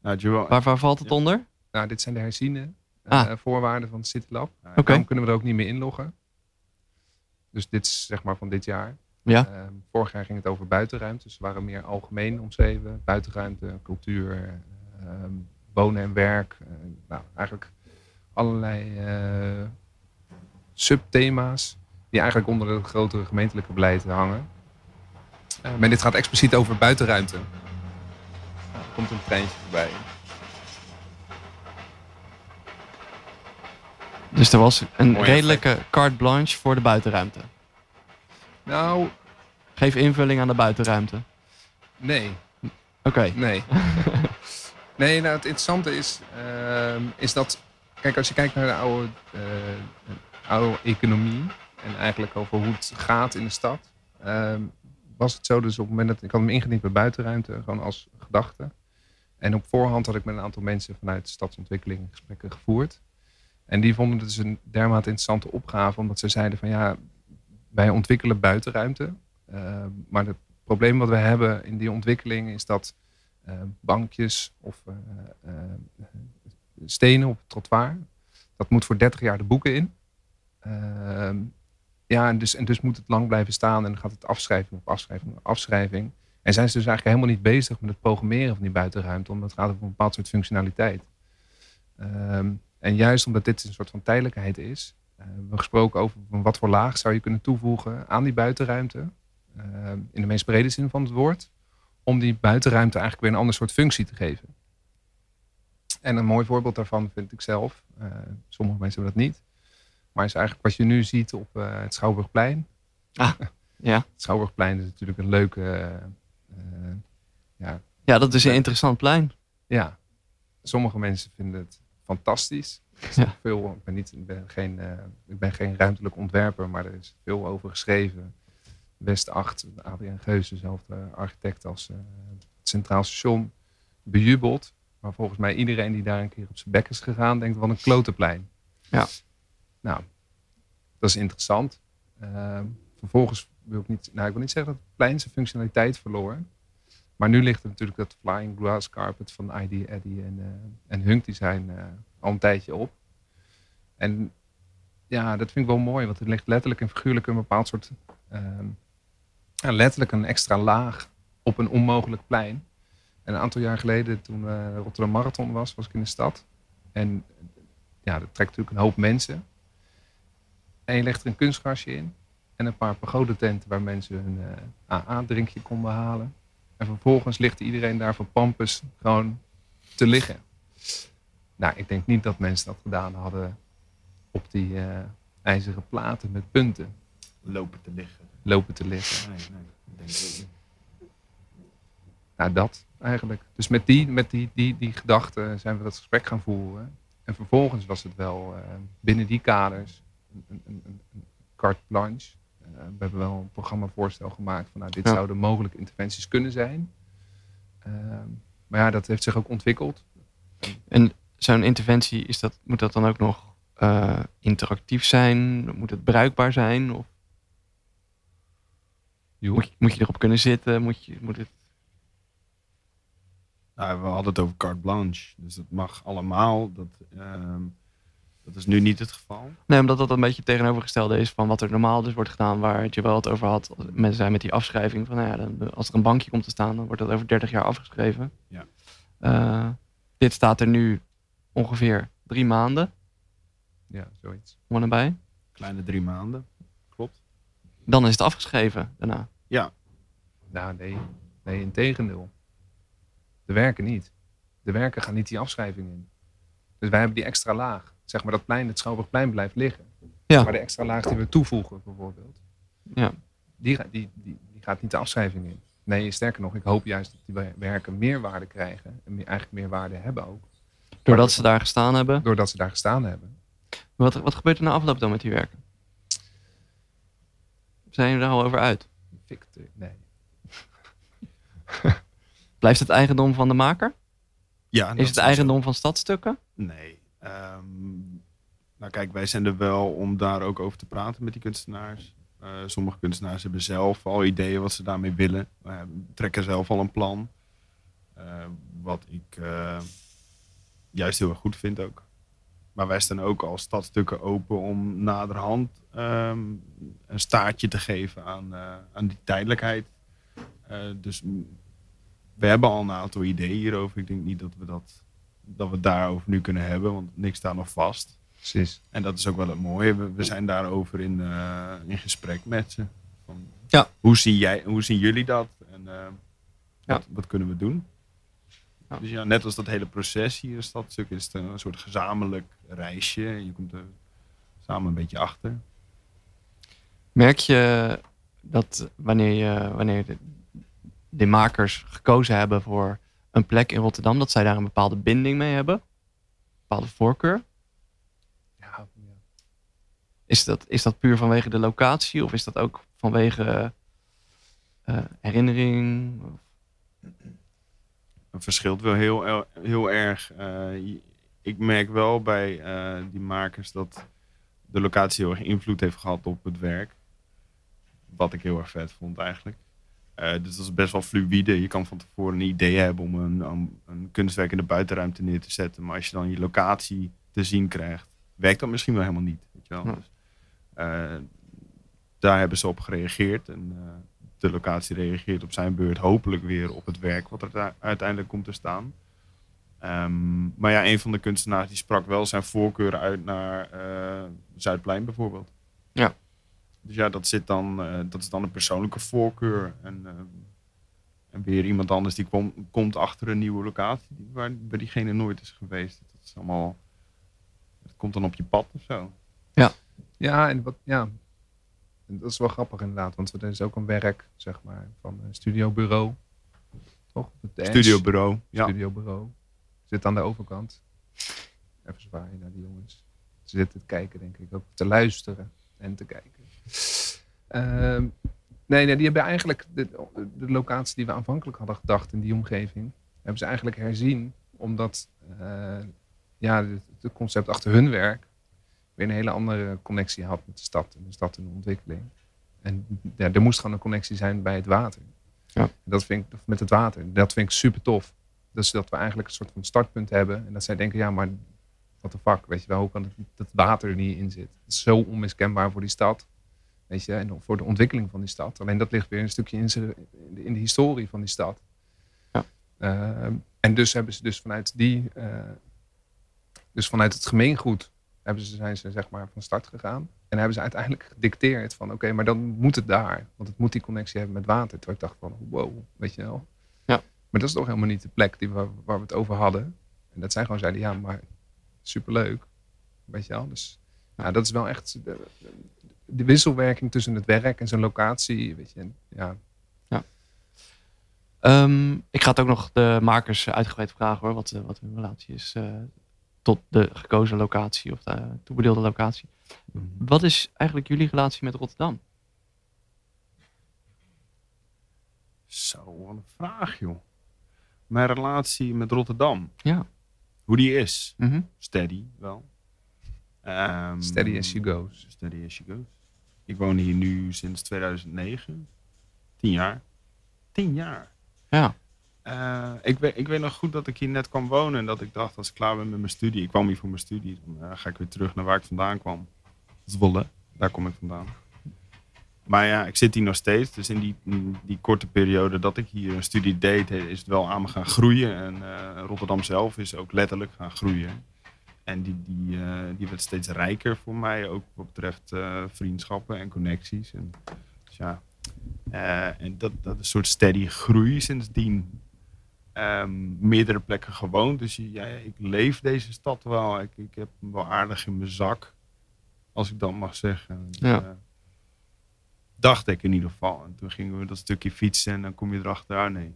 Nou, Waar, waar valt het Ja. onder? Nou, dit zijn de herziene eh, Ah. voorwaarden van Citylab. Oké. Daarom kunnen we er ook niet meer inloggen. Dus dit is zeg maar van dit jaar. Ja. Ehm, vorig jaar ging het over buitenruimte. Dus ze waren meer algemeen omschreven. Buitenruimte, cultuur, ehm, wonen en werk. Eh, nou, eigenlijk allerlei eh, subthema's die eigenlijk onder het grotere gemeentelijke beleid hangen. Eh, maar dit gaat expliciet over buitenruimte. Nou, er komt een treintje voorbij. Dus er was een Mooi redelijke carte blanche voor de buitenruimte. Nou, Geef invulling aan de buitenruimte. nee. Oké. Nee. nee, nou het interessante is, ehm, is dat, kijk als je kijkt naar de oude, eh, oude economie en eigenlijk over hoe het gaat in de stad, ehm, was het zo dus op het moment dat ik had hem ingediend bij buitenruimte, gewoon als gedachte. En op voorhand had ik met een aantal mensen vanuit stadsontwikkeling gesprekken gevoerd. En die vonden het dus een dermate interessante opgave, omdat ze zeiden van ja, wij ontwikkelen buitenruimte. ehm, maar het probleem wat we hebben in die ontwikkeling is dat eh, bankjes of eh, eh, stenen op het trottoir. Dat moet voor 30 jaar de boeken in. Ehm, ja, en dus, en dus moet het lang blijven staan en dan gaat het afschrijving op afschrijving op afschrijving. En zijn ze dus eigenlijk helemaal niet bezig met het programmeren van die buitenruimte, omdat het gaat over een bepaald soort functionaliteit. Ehm, en juist omdat dit een soort van tijdelijkheid is, eh, hebben we gesproken over wat voor laag zou je kunnen toevoegen aan die buitenruimte. Ehm, in de meest brede zin van het woord om die buitenruimte eigenlijk weer een ander soort functie te geven. En een mooi voorbeeld daarvan vind ik zelf. eh, sommige mensen hebben dat niet. Maar is eigenlijk wat je nu ziet op eh, het Schouwburgplein. Ah, ja. Het Schouwburgplein is natuurlijk een leuke... eh, eh, ja, Ja, dat is een interessant plein. ja, sommige mensen vinden het fantastisch. Is Ja. veel, ik, ben niet, ik, ben geen, ik ben geen ruimtelijk ontwerper, maar er is veel over geschreven. West 8, Adriaan Geus, dezelfde architect als het Centraal Station, bejubeld. Maar volgens mij iedereen die daar een keer op zijn bek is gegaan, denkt wat een klotenplein. Ja. Nou, dat is interessant. Ehm, vervolgens wil ik niet, nou ik wil niet zeggen dat het plein zijn functionaliteit verloor. Maar nu ligt er natuurlijk dat flying glass carpet van ID, Eddy en, eh, en Hunk Design eh, al een tijdje op. En ja, dat vind ik wel mooi, want er ligt letterlijk en figuurlijk een bepaald soort, ehm, letterlijk een extra laag op een onmogelijk plein. En een aantal jaar geleden, toen eh Rotterdam Marathon was, was ik in de stad. En ja, dat trekt natuurlijk een hoop mensen. En je legt er een kunstgrasje in en een paar pagodententen waar mensen hun eh, AA-drinkje konden halen. En vervolgens ligt iedereen daar van Pampus gewoon te liggen. Nou, ik denk niet dat mensen dat gedaan hadden op die eh, ijzeren platen met punten lopen te liggen. lopen te liggen. Nee, nee, denk ik niet. Nou, dat eigenlijk. Dus met die, met die, die, die gedachten zijn we dat gesprek gaan voeren. En vervolgens was het wel uh, binnen die kaders een, een, carte blanche. Uh, we hebben wel een programmavoorstel gemaakt van nou, dit Ja. zouden mogelijke interventies kunnen zijn. Uh, maar ja, dat heeft zich ook ontwikkeld. En zo'n interventie, is dat, moet dat dan ook nog uh, interactief zijn? Moet het bruikbaar zijn? Of moet, je, moet je erop kunnen zitten? Moet, je, moet het... Nou, we hadden het over carte blanche. Dus dat mag allemaal. Dat, uh, dat is nu niet het geval. Nee, omdat dat een beetje tegenovergestelde is van wat er normaal dus wordt gedaan. Waar het je wel het over had. Mensen zijn met die afschrijving van, nou ja, dan, als er een bankje komt te staan, dan wordt dat over 30 jaar afgeschreven. Ja. Uh, dit staat er nu ongeveer drie maanden. Ja, zoiets. Om erbij. Kleine drie maanden. Klopt. Dan is het afgeschreven daarna. Ja. Nou, nee. Nee, in tegendeel. De werken niet. De werken gaan niet die afschrijving in. Dus wij hebben die extra laag. Zeg maar dat plein, het Schouwburgplein blijft liggen. Ja. Maar de extra laag die we toevoegen bijvoorbeeld. Ja. Die, die, die, die gaat niet de afschrijving in. Nee, sterker nog, ik hoop juist dat die werken meerwaarde krijgen. En meer, eigenlijk meer waarde hebben ook. Doordat ze daar gestaan hebben? Doordat ze daar gestaan hebben. Wat, wat gebeurt er na afloop dan met die werken? Zijn jullie er al over uit? Fikte, nee. Blijft het eigendom van de maker? Ja. Is het eigendom zo. van stadstukken? Nee. Um, nou kijk, wij zijn er wel om daar ook over te praten met die kunstenaars. Uh, sommige kunstenaars hebben zelf al ideeën wat ze daarmee willen. Uh, trekken zelf al een plan. Uh, wat ik juist heel erg goed vind ook. Maar wij staan ook als stadstukken open om naderhand um, een staartje te geven aan, aan die tijdelijkheid. dus we hebben al een aantal ideeën hierover. Ik denk niet dat we, dat, dat we het daarover nu kunnen hebben, want niks staat nog vast. Precies. En dat is ook wel het mooie. We, we zijn daarover in, uh, in gesprek met ze. Van, ja. hoe, zie jij, hoe zien jullie dat? En uh, ja. wat, wat, kunnen we doen? Ja. Dus ja, net als dat hele proces hier in Stadstuk is het een soort gezamenlijk reisje. Je komt er samen een beetje achter. Merk je dat wanneer, je, wanneer de, de makers gekozen hebben voor een plek in Rotterdam, dat zij daar een bepaalde binding mee hebben? Een bepaalde voorkeur? Is dat, is dat puur vanwege de locatie of is dat ook vanwege uh, herinnering? Het verschilt wel heel, heel erg. Uh, ik merk wel bij uh, die makers dat de locatie heel erg invloed heeft gehad op het werk. Wat ik heel erg vet vond eigenlijk. Dus dat is best wel fluïde. Je kan van tevoren een idee hebben om een, een, een kunstwerk in de buitenruimte neer te zetten. Maar als je dan je locatie te zien krijgt, werkt dat misschien wel helemaal niet. Weet je wel? Ja. Dus, daar hebben ze op gereageerd. En uh, de locatie reageert op zijn beurt hopelijk weer op het werk wat er uiteindelijk komt te staan. Um, maar ja, een van de kunstenaars die sprak wel zijn voorkeur uit naar uh, Zuidplein bijvoorbeeld. Ja. Dus ja, dat, zit dan, uh, dat is dan een persoonlijke voorkeur. En, uh, en weer iemand anders die kom, komt achter een nieuwe locatie waar bij diegene nooit is geweest. Dat is allemaal. Het komt dan op je pad of zo. Ja. Ja, en wat, ja. En dat is wel grappig inderdaad, want er is ook een werk, zeg maar, van een studiobureau. Toch? Het Studiobureau. Ja. Studiobureau. Zit aan de overkant. Even zwaaien naar die jongens. Ze zitten te kijken, denk ik. Ook te luisteren en te kijken. Uh, nee, nee, die hebben eigenlijk de, de, locatie die we aanvankelijk hadden gedacht in die omgeving, hebben ze eigenlijk herzien. Omdat uh, ja, het, het, concept achter hun werk weer een hele andere connectie had met de stad en de stad in de ontwikkeling. En ja, er moest gewoon een connectie zijn bij het water. Ja. Dat vind ik met het water. Dat vind ik super tof. Dus dat we eigenlijk een soort van startpunt hebben. En dat zij denken, ja, maar wat de fuck, weet je wel, hoe kan het dat water er niet in zit? Het is zo onmiskenbaar voor die stad. Weet je, en voor de ontwikkeling van die stad. Alleen dat ligt weer een stukje in, ze, in de historie van die stad. Ja. Uh, en dus hebben ze dus vanuit die, uh, dus vanuit het gemeengoed hebben ze, zijn ze zeg maar van start gegaan. En hebben ze uiteindelijk gedicteerd van oké, okay, maar dan moet het daar. Want het moet die connectie hebben met water. Terwijl ik dacht van wow, weet je wel. Ja. Maar dat is toch helemaal niet de plek die we, waar we het over hadden. En dat zij gewoon zeiden, ja, maar superleuk. Weet je wel. Dus ja, dat is wel echt de, de wisselwerking tussen het werk en zijn locatie. Weet je. En, ja. ja. Ehm, ik ga het ook nog de makers uitgebreid vragen hoor, wat, eh, wat hun relatie is eh, tot de gekozen locatie of de toebedeelde locatie. Wat is eigenlijk jullie relatie met Rotterdam? Zo, wat een vraag, joh. Mijn relatie met Rotterdam. Ja. Hoe die is. Mhm. Steady, wel. Ehm, Steady as she goes. Steady as she goes. Ik woon hier nu sinds 2009. Tien jaar. Tien jaar. Ja. Eh, ik, weet, ik weet nog goed dat ik hier net kwam wonen en dat ik dacht als ik klaar ben met mijn studie. Ik kwam hier voor mijn studie. Dan eh, ga ik weer terug naar waar ik vandaan kwam. Zwolle. Daar kom ik vandaan. Maar ja, ik zit hier nog steeds. Dus in die, die korte periode dat ik hier een studie deed, is het wel aan me gaan groeien. En eh, Rotterdam zelf is ook letterlijk gaan groeien. En die, die, die werd steeds rijker voor mij, ook wat betreft vriendschappen en connecties. En, dus ja, en dat, dat is een soort steady groei sindsdien. Ehm, meerdere plekken gewoond. Dus ja, ik leef deze stad wel. Ik, ik heb hem wel aardig in mijn zak. Als ik dat mag zeggen. Ja. Eh, dacht ik in ieder geval. En toen gingen we dat stukje fietsen en dan kom je erachter. Nee,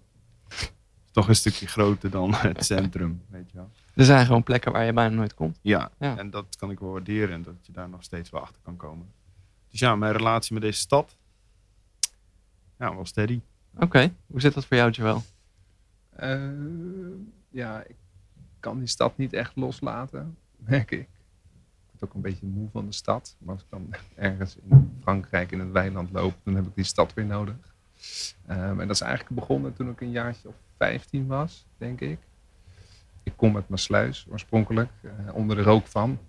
toch een stukje groter dan het centrum. Weet je wel. Er zijn gewoon plekken waar je bijna nooit komt. Ja, Ja. en dat kan ik wel waarderen. En dat je daar nog steeds wel achter kan komen. Dus ja, mijn relatie met deze stad. Ja, wel steady. Oké, hoe zit dat voor jou, Joel? Eh, ja, ik kan die stad niet echt loslaten, merk ik. Ik word ook een beetje moe van de stad. Maar als ik dan ergens in Frankrijk in het weiland loop, dan heb ik die stad weer nodig. Ehm, en dat is eigenlijk begonnen toen ik een jaartje of 15 was, denk ik. Ik kom uit Maasluis oorspronkelijk, eh, onder de rook van.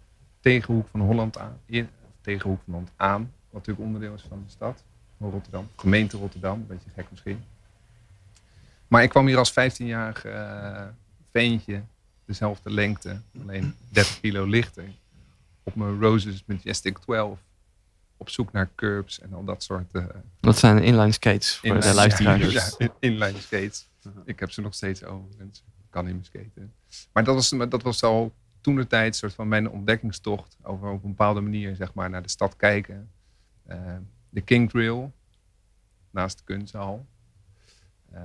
Tegenhoek van Holland aan. In, tegenhoek van Holland aan, wat natuurlijk onderdeel is van de stad. Rotterdam. Gemeente Rotterdam, een beetje gek misschien. Maar ik kwam hier als 15-jarig eh, veentje, dezelfde lengte, alleen 30 kilo lichter. Op mijn Roses Majestic 12. Op zoek naar curbs en al dat soort eh Dat zijn inline skates voor inline- de luisteraars. Ja, in- inline skates. Uh-huh. Ik heb ze nog steeds over. Mensen. Ik kan niet meer skaten. Maar dat was, dat was al toen de tijd soort van mijn ontdekkingstocht over op een bepaalde manier zeg maar, naar de stad kijken. Eh, de King Trail naast de Kunsthal. Eh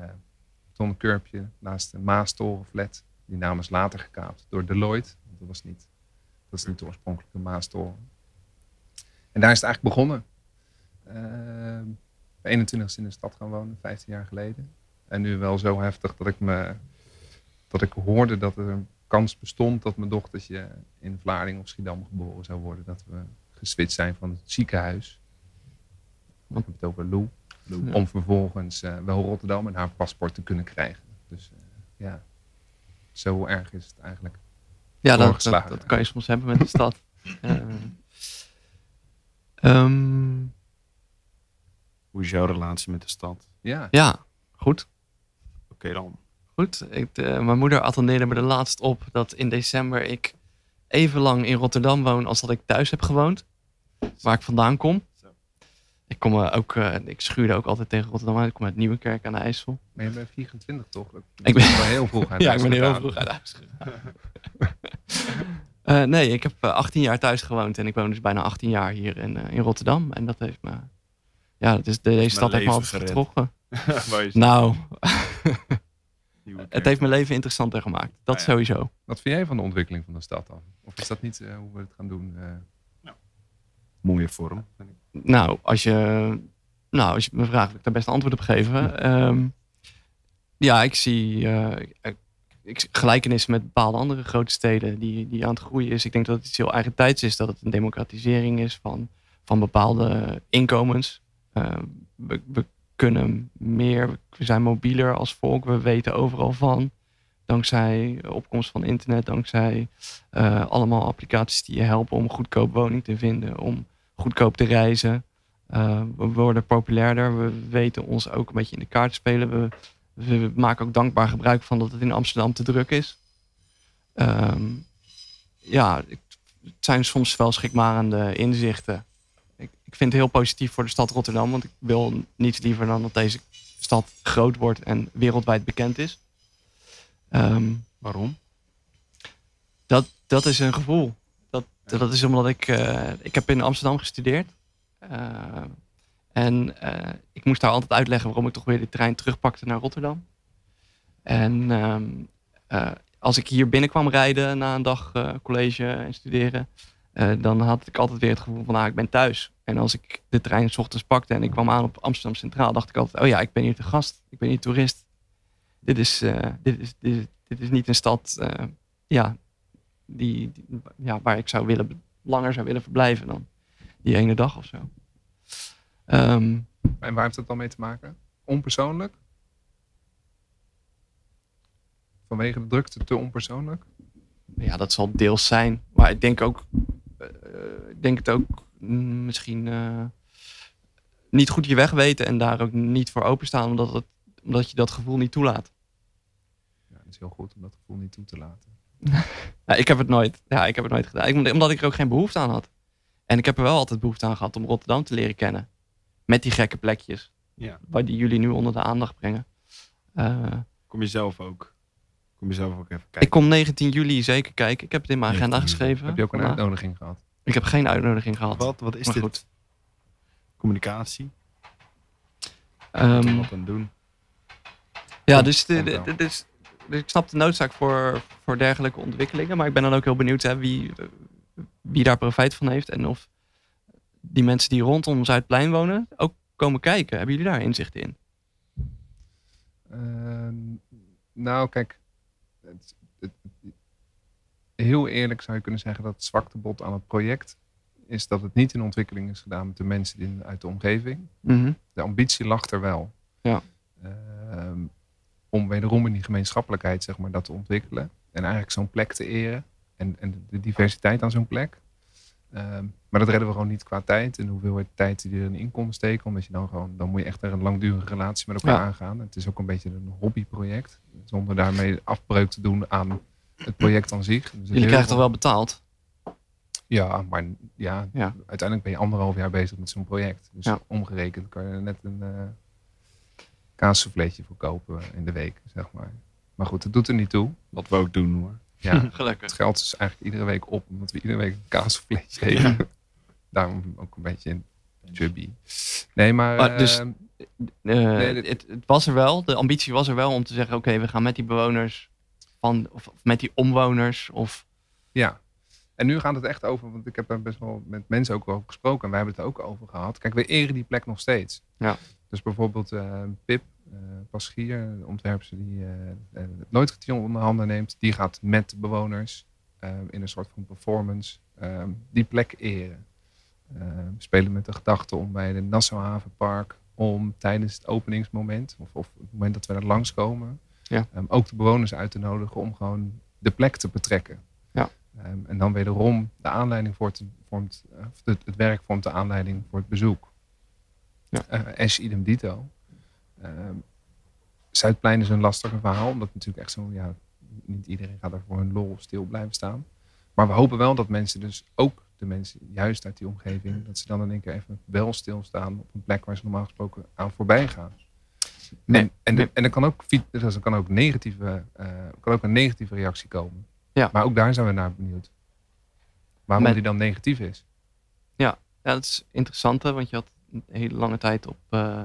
Ton Curbje naast de Maastorenflat. Die naam is later gekaapt door Deloitte. Dat was niet, dat is niet de oorspronkelijke Maastoren. En daar is het eigenlijk begonnen. Eh, op 21 in de stad gaan wonen, 15 jaar geleden. En nu wel zo heftig dat ik, me, dat ik hoorde dat er een kans bestond dat mijn dochtertje in Vlaardingen of Schiedam geboren zou worden. Dat we geswitcht zijn van het ziekenhuis. Ik heb het over Lou. Ja. Om vervolgens eh, wel Rotterdam en haar paspoort te kunnen krijgen. Dus eh, ja, zo erg is het eigenlijk. Ja, dat, dat, dat kan je soms hebben met de stad. Eh, ehm, Hoe is jouw relatie met de stad? Ja, ja, goed. Oké dan. Goed. Ik, eh, mijn moeder attendeerde me er laatst op dat in december ik even lang in Rotterdam woon als dat ik thuis heb gewoond. Waar ik vandaan kom. Ik, kom eh, ook, eh, ik schuurde ook altijd tegen Rotterdam uit. Ik kom uit Nieuwekerk aan de IJssel. maar je bent 24 toch? Dat- Ik ben- wel heel vroeg uit ja, ik ben heel vroeg uit huis. Eh, nee, ik heb eh, 18 jaar thuis gewoond en ik woon dus bijna 18 jaar hier in, eh, in Rotterdam. En dat heeft me, ja, dat is, deze stad heeft me altijd is Nou, het heeft mijn leven interessanter gemaakt. Dat Ah, ja. sowieso. Wat vind jij van de ontwikkeling van de stad dan? Of is dat niet eh, hoe we het gaan doen? eh? Mooie vorm. Nou, als je, nou, als je me vraagt, wil ik daar best een antwoord op geven. Ehm, ja, ik zie eh, ik, ik, gelijkenissen met bepaalde andere grote steden die, die aan het groeien is. Ik denk dat het iets heel eigen tijds is. Dat het een democratisering is van, van bepaalde inkomens. Ehm, we, we kunnen meer, we zijn mobieler als volk. We weten overal van. Dankzij opkomst van internet, dankzij eh, allemaal applicaties die je helpen om goedkoop woning te vinden. Om goedkoop te reizen. Uh, we worden populairder. We weten ons ook een beetje in de kaart te spelen. We, we maken ook dankbaar gebruik van dat het in Amsterdam te druk is. Ehm, ja, het zijn soms wel schrikmarende inzichten. Ik, ik vind het heel positief voor de stad Rotterdam. Want ik wil niets liever dan dat deze stad groot wordt en wereldwijd bekend is. Ehm, Waarom? dat, dat is een gevoel. Dat, dat is omdat ik... eh, ik heb in Amsterdam gestudeerd. Eh, en eh, ik moest daar altijd uitleggen waarom ik toch weer de trein terugpakte naar Rotterdam. En ehm, eh, als ik hier binnen kwam rijden na een dag college en studeren, dan had ik altijd weer het gevoel van, ah, ik ben thuis. En als ik de trein s ochtends pakte en ik kwam aan op Amsterdam Centraal, dacht ik altijd, oh ja, ik ben hier te gast, ik ben hier toerist. Dit is, dit is, dit, is- dit is niet een stad ja, die, die- ja, waar ik zou willen, langer zou willen verblijven dan die ene dag of zo. Ehm, En waar heeft dat dan mee te maken? Onpersoonlijk? Vanwege de drukte te onpersoonlijk? ja, dat zal deels zijn. Maar ik denk ook, eh, ik denk het ook mm, misschien eh, niet goed je weg weten en daar ook niet voor openstaan, omdat, het, omdat je dat gevoel niet toelaat. Ja, dat is heel goed om dat gevoel niet toe te laten. Ja, ik heb het nooit, ja, ik heb het nooit gedaan. Ik, omdat ik er ook geen behoefte aan had. En ik heb er wel altijd behoefte aan gehad om Rotterdam te leren kennen. Met die gekke plekjes, Ja. waar die jullie nu onder de aandacht brengen. Eh, Kom je zelf ook. Kom je zelf ook even kijken. ik kom 19 juli zeker kijken. Ik heb het in mijn agenda 19 juli. geschreven. Heb je ook een vandaag. uitnodiging gehad? Ik heb geen uitnodiging gehad. Wat, wat is Maar dit? goed. Communicatie. Om wat aan doen. Ja, dus, de, de- dus, dus ik snap de noodzaak voor, voor dergelijke ontwikkelingen. Maar ik ben dan ook heel benieuwd hè, wie, eh, wie daar profijt van heeft. En of die mensen die rondom Zuidplein wonen ook komen kijken. Hebben jullie daar inzicht in? Ehm, nou, kijk. Het, het- heel eerlijk zou je kunnen zeggen dat het zwaktebod aan het project is dat het niet in ontwikkeling is gedaan met de mensen in, uit de omgeving. De ambitie lag er wel. Ja. Ehm, om wederom in die gemeenschappelijkheid zeg maar, dat te ontwikkelen. En eigenlijk zo'n plek te eren. En, en de diversiteit aan zo'n plek. Ehm, maar dat redden we gewoon niet qua tijd. En de hoeveelheid tijd die erin kon steken. Omdat je dan gewoon, dan moet je echt een langdurige relatie met elkaar Ja. aangaan. Het is ook een beetje een hobbyproject. Zonder daarmee afbreuk te doen aan het project aan zich. Dus Jullie krijgen toch wel betaald? ja, maar ja, Ja. uiteindelijk ben je anderhalf jaar bezig met zo'n project. Dus Ja. omgerekend kan je net een kaassouffleetje voor kopen in de week, zeg maar. Maar goed, het doet er niet toe. Wat we ook doen hoor. Ja, Gelukkig. het geld is eigenlijk iedere week op, omdat we iedere week een kaassouffleetje eten. Daarom ook een beetje chubby. Nee, maar... Maar dus- ehm, Eh, Nee, dit- het, het was er wel. De ambitie was er wel om te zeggen: oké, we gaan met die bewoners van, of, of met die omwoners. Of, Ja. En nu gaat het echt over, want ik heb daar best wel met mensen ook over gesproken. En wij hebben het er ook over gehad. Kijk, we eren die plek nog steeds. Ja. Dus bijvoorbeeld eh, Pip eh Paschier, de ontwerpster die eh, het Nooitgetien onder handen neemt. Die gaat met de bewoners in een soort van performance eh, die plek eren. Eh, we spelen met de gedachte om bij de Nassau Havenpark om tijdens het openingsmoment, of, of het moment dat we er langskomen, Ja. ehm, ook de bewoners uit te nodigen om gewoon de plek te betrekken. Ja. Ehm, en dan wederom de aanleiding voor het, vormt, of het, het werk vormt de aanleiding voor het bezoek. Ja. Eh, Ash idem dito. Ehm, Zuidplein is een lastiger verhaal, omdat natuurlijk echt zo, ja, niet iedereen gaat er voor hun lol stil blijven staan. Maar we hopen wel dat mensen dus ook de mensen juist uit die omgeving, dat ze dan in één keer even wel stilstaan op een plek waar ze normaal gesproken aan voorbij gaan. Nee, en, en, de- nee. en er kan ook, er kan ook, negatieve, eh, kan ook een negatieve reactie komen. Ja. Maar ook daar zijn we naar benieuwd. Waarom Met- die dan negatief is. ja, dat is interessant, hè, want je had een hele lange tijd op, eh,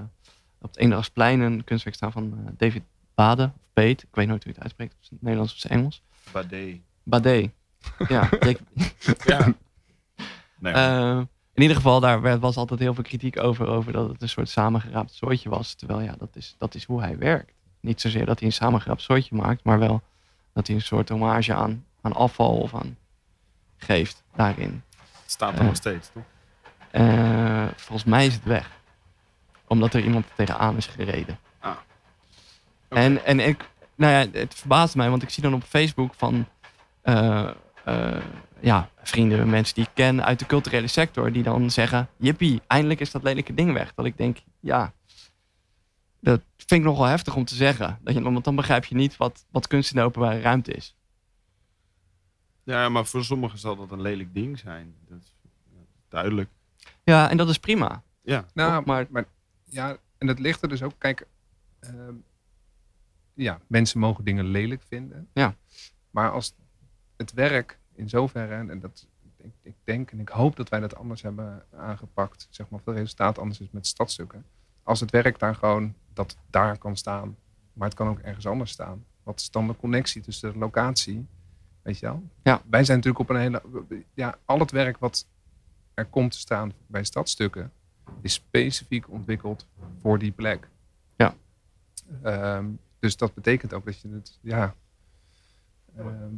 op het Eendrachtsplein een kunstwerk staan van eh, David Bade, of Beet. Ik weet nooit hoe je het uitspreekt, of het Nederlands of het Engels. Bade. Bade. Ja, Ja. Nee, Eh, in ieder geval, daar werd- was altijd heel veel kritiek over, over dat het een soort samengeraapt soortje was. Terwijl ja, dat is, dat is hoe hij werkt. Niet zozeer dat hij een samengeraapt soortje maakt, maar wel dat hij een soort hommage aan, aan afval of aan geeft daarin. het staat er nog steeds, toch? Eh, volgens mij is het weg. Omdat er iemand tegenaan is gereden. Oké. En, en ik, nou ja, het verbaast mij, want ik zie dan op Facebook van eh, eh, ja, vrienden, mensen die ik ken uit de culturele sector, die dan zeggen: Jippie, eindelijk is dat lelijke ding weg. Dat ik denk, ja, dat vind ik nogal heftig om te zeggen. Dat je, want dan begrijp je niet wat, wat kunst in de openbare ruimte is. Ja, maar voor sommigen zal dat een lelijk ding zijn. Dat is duidelijk. Ja, en dat is prima. Ja, Nou, Toch? Maar- maar, ja, en dat ligt er dus ook. Kijk, ehm, ja, mensen mogen dingen lelijk vinden. Ja. Maar als het werk in zoverre, en dat, ik, ik denk en ik hoop dat wij dat anders hebben aangepakt, zeg maar, of het resultaat anders is met stadstukken. Als het werk daar gewoon, dat daar kan staan, maar het kan ook ergens anders staan. Wat is dan de connectie tussen de locatie? Weet je wel? Ja. Wij zijn natuurlijk op een hele... Ja, al het werk wat er komt te staan bij stadstukken... is specifiek ontwikkeld voor die plek. Ja. Ehm, dus dat betekent ook dat je het... Ja, ehm,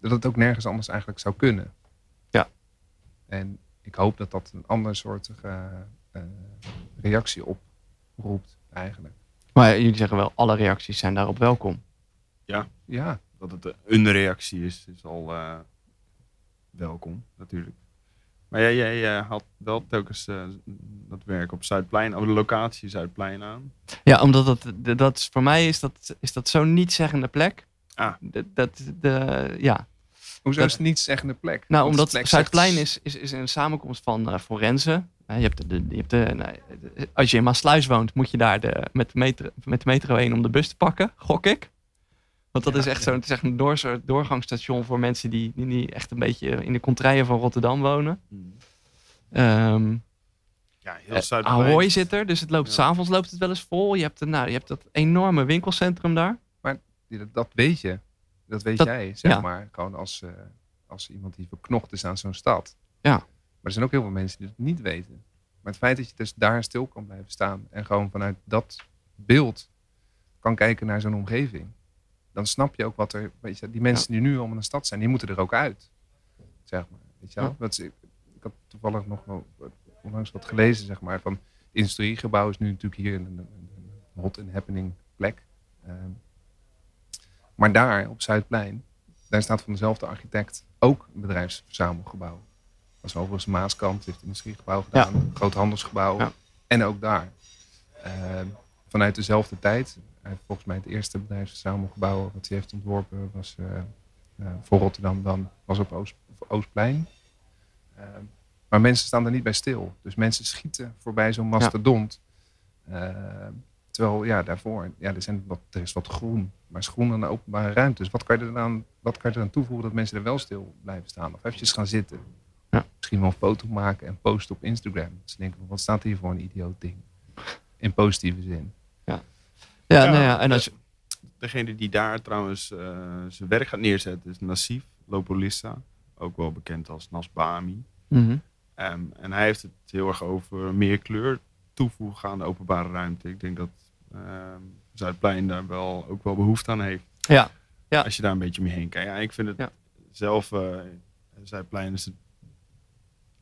dat het ook nergens anders eigenlijk zou kunnen. Ja. En ik hoop dat dat een ander soort eh, eh, reactie oproept eigenlijk. Maar jullie zeggen wel, alle reacties zijn daarop welkom. Ja, Dat het een reactie is, is al eh, welkom natuurlijk. Maar jij, jij had wel telkens eh, dat werk op Zuidplein, op de locatie Zuidplein aan. Ja, omdat dat, dat is, voor mij is dat, is dat zo'n niet-zeggende plek. Ah. Dat, dat, de, ja. hoezo Dat- is het niet zeggende plek? Nou, Want omdat plek Zuidplein zegt- is, is, is een samenkomst van eh forensen. Je hebt de, de- je hebt de, nou, de- als je in Maasluis woont, moet je daar de, met, de metro, met de metro heen om de bus te pakken, gok ik. Want dat Ja, is echt ja. zo'n echt een door, soort doorgangsstation voor mensen die, die, die echt een beetje in de contraien van Rotterdam wonen. Ehm Ja, heel eh. Ahoy zit er, dus het loopt, Ja. s'avonds loopt het wel eens vol. Je hebt, een- nou, je hebt dat enorme winkelcentrum daar. Ja, Dat, dat weet je. Dat weet Dat- jij, zeg ja. maar. Gewoon als, eh, als iemand die verknocht is aan zo'n stad. Ja. Maar er zijn ook heel veel mensen die het niet weten. Maar het feit dat je dus daar stil kan blijven staan. En gewoon vanuit dat beeld kan kijken naar zo'n omgeving. Dan snap je ook wat er... Weet je, die mensen die nu allemaal in de stad zijn, die moeten er ook uit. Zeg maar. Weet je wel? Ja. Dat is, ik, ik had toevallig nog wel onlangs wat gelezen, zeg maar. Van het industriegebouw is nu natuurlijk hier een, een, een hot and happening plek. Ehm, maar daar, op Zuidplein, daar staat van dezelfde architect ook een bedrijfsverzamelgebouw. Dat is overigens Maaskant, heeft een industriegebouw gedaan, een groot handelsgebouw. Ja. En ook daar. Ehm, vanuit dezelfde tijd. Volgens mij het eerste bedrijfsverzamelgebouw wat hij heeft ontworpen was eh, eh, voor Rotterdam dan, was op Oost, op Oostplein. Ehm, maar mensen staan er niet bij stil. Dus mensen schieten voorbij zo'n mastodont. Ehm, terwijl, ja, daarvoor, ja, er, zijn wat, er is wat groen. Maar is groen aan de openbare ruimte. Dus wat kan je er dan, wat kan je er aan toevoegen dat mensen er wel stil blijven staan? Of eventjes gaan zitten. Ja. Misschien wel een foto maken en posten op Instagram. Ze denken, wat staat hier voor een idioot ding? In positieve zin. Ja, Ja, nou ja, en als je, Degene die daar trouwens eh, zijn werk gaat neerzetten is Nassif Lopolissa. Ook wel bekend als Nasbami. Mhm. Ehm, en hij heeft het heel erg over meer kleur toevoegen aan de openbare ruimte. Ik denk dat ehm, Zuidplein daar wel, ook wel behoefte aan heeft. Ja. Ja. Als je daar een beetje mee heen kijkt. Ja, ik vind het Ja. zelf, eh, Zuidplein is het,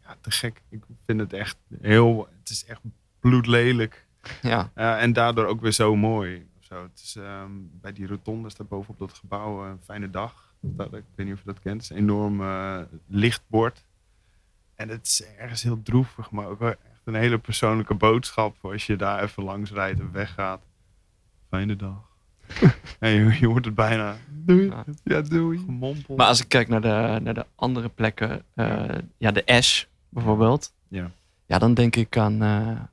ja, te gek. Ik vind het echt heel, het is echt bloedlelijk. Ja, Ja, en daardoor ook weer zo mooi. of Zo. Het is, ehm, bij die rotonde staat bovenop dat gebouw eh, een fijne dag. Dat, ik weet niet of je dat kent. Het is een enorm eh, lichtbord. En het is ergens heel droevig, maar ook wel echt een hele persoonlijke boodschap. voor Als je daar even langs rijdt en weggaat. Fijne dag. en je, je hoort het bijna. Doei. Ja. Ja, doei. Gemompel. Maar als ik kijk naar de, naar de andere plekken, eh, ja, de Ash bijvoorbeeld. Ja. Ja, dan denk ik aan, eh,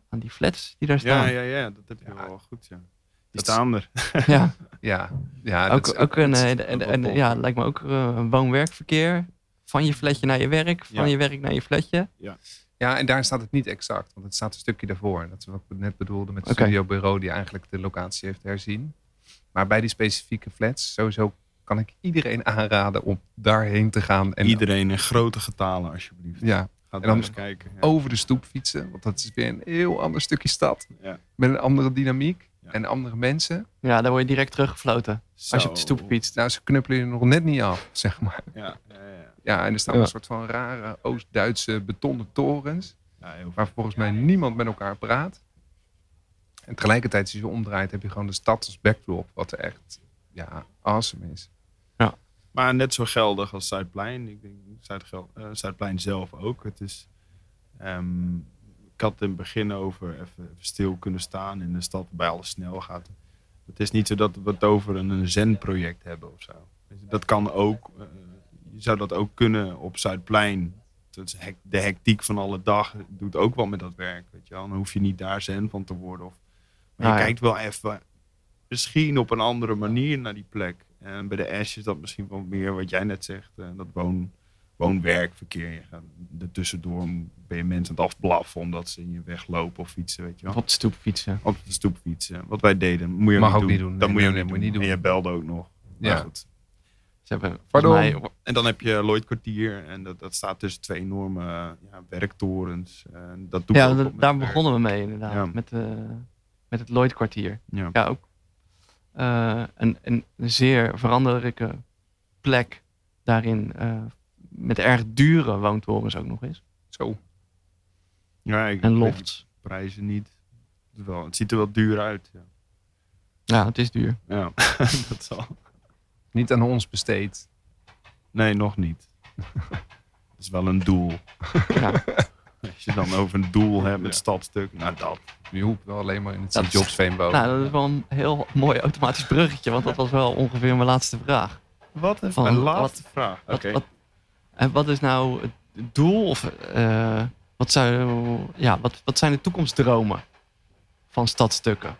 aan die flats die daar staan. ja, ja, ja, dat heb je Ja. wel goed. Ja. Die Dat- staan er. Ja, Ja, ja ook, dat is ook een, en, en, tof. ja, lijkt me ook eh, een woon-werkverkeer. Van je flatje naar je werk, van Ja. je werk naar je flatje. Ja, en daar staat het niet exact, want het staat een stukje daarvoor. Dat is wat ik net bedoelde met het Oké. studiobureau die eigenlijk de locatie heeft herzien. Maar bij die specifieke flats, sowieso kan ik iedereen aanraden om daarheen te gaan. En Iedereen in grote getalen, alsjeblieft. ja, En dan kijken. Ja. over de stoep fietsen, want dat is weer een heel ander stukje stad. Ja. Met een andere dynamiek Ja. en andere mensen. Ja, daar word je direct teruggefloten als je Zo. op de stoep fietst. Nou, ze knuppelen je nog net niet af, zeg maar. Ja, ja, ja. Ja, en er staan Ja. een soort van rare Oost-Duitse betonnen torens. waar volgens mij niemand met elkaar praat. En tegelijkertijd, als je omdraait, heb je gewoon de stad als backdrop, wat er echt ja, awesome is. Maar net zo geldig als Zuidplein. Ik denk eh, Zuidplein zelf ook. Het is, ehm, ik had in het begin over even, even stil kunnen staan in de stad waarbij alles snel gaat. Het is niet zo dat we het over een, een zen-project hebben of zo. Dat kan ook. eh, je zou dat ook kunnen op Zuidplein. Dat is hek- de hectiek van alle dag doet ook wel met dat werk. Weet je wel. Dan hoef je niet daar zen van te worden. Of, maar je Ah, ja. kijkt wel even misschien op een andere manier naar die plek. En bij de Ash is dat misschien wat meer wat jij net zegt. eh, dat woon, woon-werkverkeer. Je gaat er tussendoor ben je mensen aan het afblaffen omdat ze in je weg lopen of fietsen. Weet je wel. Of op de stoep fietsen. Op de stoep fietsen. Wat wij deden, moet je Mag ook ook niet doen. Dat Nee, moet je nee, ook nee, niet doen. niet En je belde ook nog. Maar Ja. goed. Ze hebben Pardon? volgens mij... En dan heb je Lloyd Kwartier. En dat, dat staat tussen twee enorme ja, werktorens. En dat doe ik Ja, daar werk. begonnen we mee inderdaad. Ja. Met, eh, met het Lloyd kwartier. Ja. Ja, ook. Eh, een, een zeer veranderlijke plek daarin. eh, met erg dure woontorens ook nog eens. Zo. Ja, ik En lofts. prijzen niet. Het, wel, het ziet er wel duur uit. Ja, Ja, het is duur. ja dat zal. Niet aan ons besteed. Nee, nog niet. Dat is wel een doel. Ja, Als je dan over een doel hebt met Ja. stadstuk, nou dat. Je hoeft wel alleen maar in het Jobs nou, dat is wel een heel mooi automatisch bruggetje. Want dat was wel ongeveer mijn laatste vraag. Wat een Van- laatste vraag. Oké. Wat, wat, en wat is nou het doel? Of eh, wat, zou, ja, wat, wat zijn de toekomstdromen van stadstukken?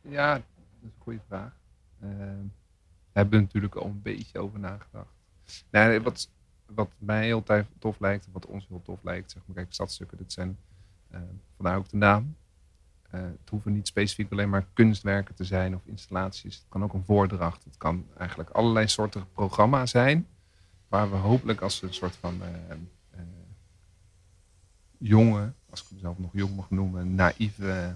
Ja, dat is een goede vraag. Eh, Daar hebben we natuurlijk al een beetje over nagedacht. Nou, wat, wat mij heel tof lijkt, wat ons heel tof lijkt, zeg maar, kijk, stadstukken, dit zijn, eh, vandaar ook de naam. Eh, het hoeven niet specifiek alleen maar kunstwerken te zijn of installaties. Het kan ook een voordracht. Het kan eigenlijk allerlei soorten programma zijn. Waar we hopelijk als een soort van eh, jonge, als ik mezelf nog jong mag noemen, naïeve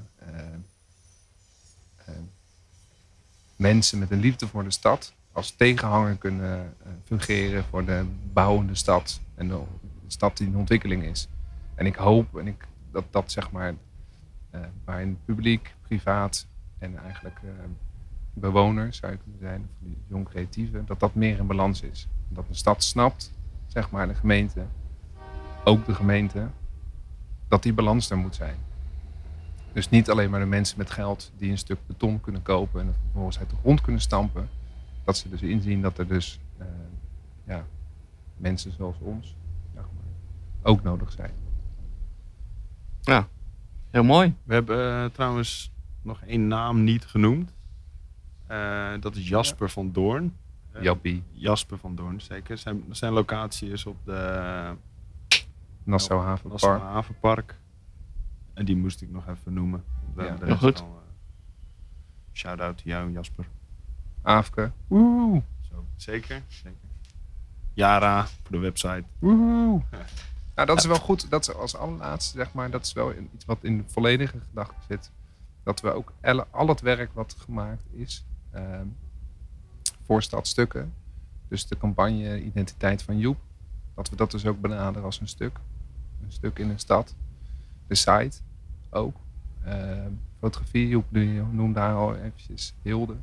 mensen met een liefde voor de stad als tegenhanger kunnen eh, fungeren voor de bouwende stad en de stad die in ontwikkeling is. En ik hoop en ik, dat dat zeg maar, eh, waarin publiek, privaat en eigenlijk eh, bewoners zou je kunnen zijn, of die jong creatieven, dat dat meer in balans is. Dat de stad snapt, zeg maar de gemeente, ook de gemeente, dat die balans er moet zijn. Dus niet alleen maar de mensen met geld die een stuk beton kunnen kopen en het vervolgens uit de grond kunnen stampen. Dat ze dus inzien dat er dus eh, ja, mensen zoals ons zeg maar, ook nodig zijn. Heel mooi. We hebben eh, trouwens nog één naam niet genoemd. Eh, dat is Jasper van Doorn. Jappie, Jasper van Doorn, zeker. Zijn, zijn locatie is op de Nassau Nassau Havenpark. Havenpark. En die moest ik nog even noemen. We Ja. hebben Heel de goed. al, eh, Shout-out to jou, Jasper. Aafke. Woehoe. Zo, zeker, zeker. Yara, voor de website. Woehoe. Nou, dat is wel goed. Dat is als allerlaatste, zeg maar, dat is wel iets wat in de volledige gedachte zit. Dat we ook al het werk wat gemaakt is ehm, voor stadstukken. Dus de campagne Identiteit van Joep. Dat we dat dus ook benaderen als een stuk. Een stuk in een stad. De site ook. Ehm, fotografie, Joep noemde daar al eventjes Hilde.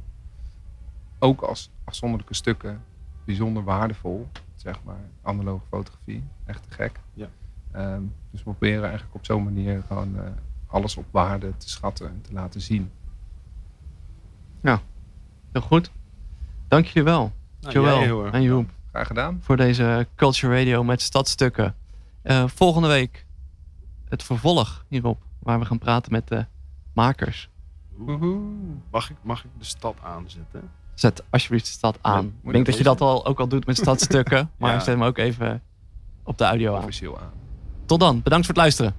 Ook als afzonderlijke stukken bijzonder waardevol. Zeg maar, analoge fotografie. Echt te gek. Ja. Ehm, dus we proberen eigenlijk op zo'n manier gewoon eh, alles op waarde te schatten en te laten zien. Heel goed. Dank jullie wel. Nou, Joël en Joep. Graag gedaan. voor deze Culture Radio met stadstukken. Eh, volgende week het vervolg hierop, waar we gaan praten met de makers. Mag ik, mag ik de stad aanzetten? Zet alsjeblieft de stad aan. ik denk dat je dat al, ook al doet met stadstukken, maar zet hem ook even op de audio aan. Officieel aan. Tot dan, bedankt voor het luisteren.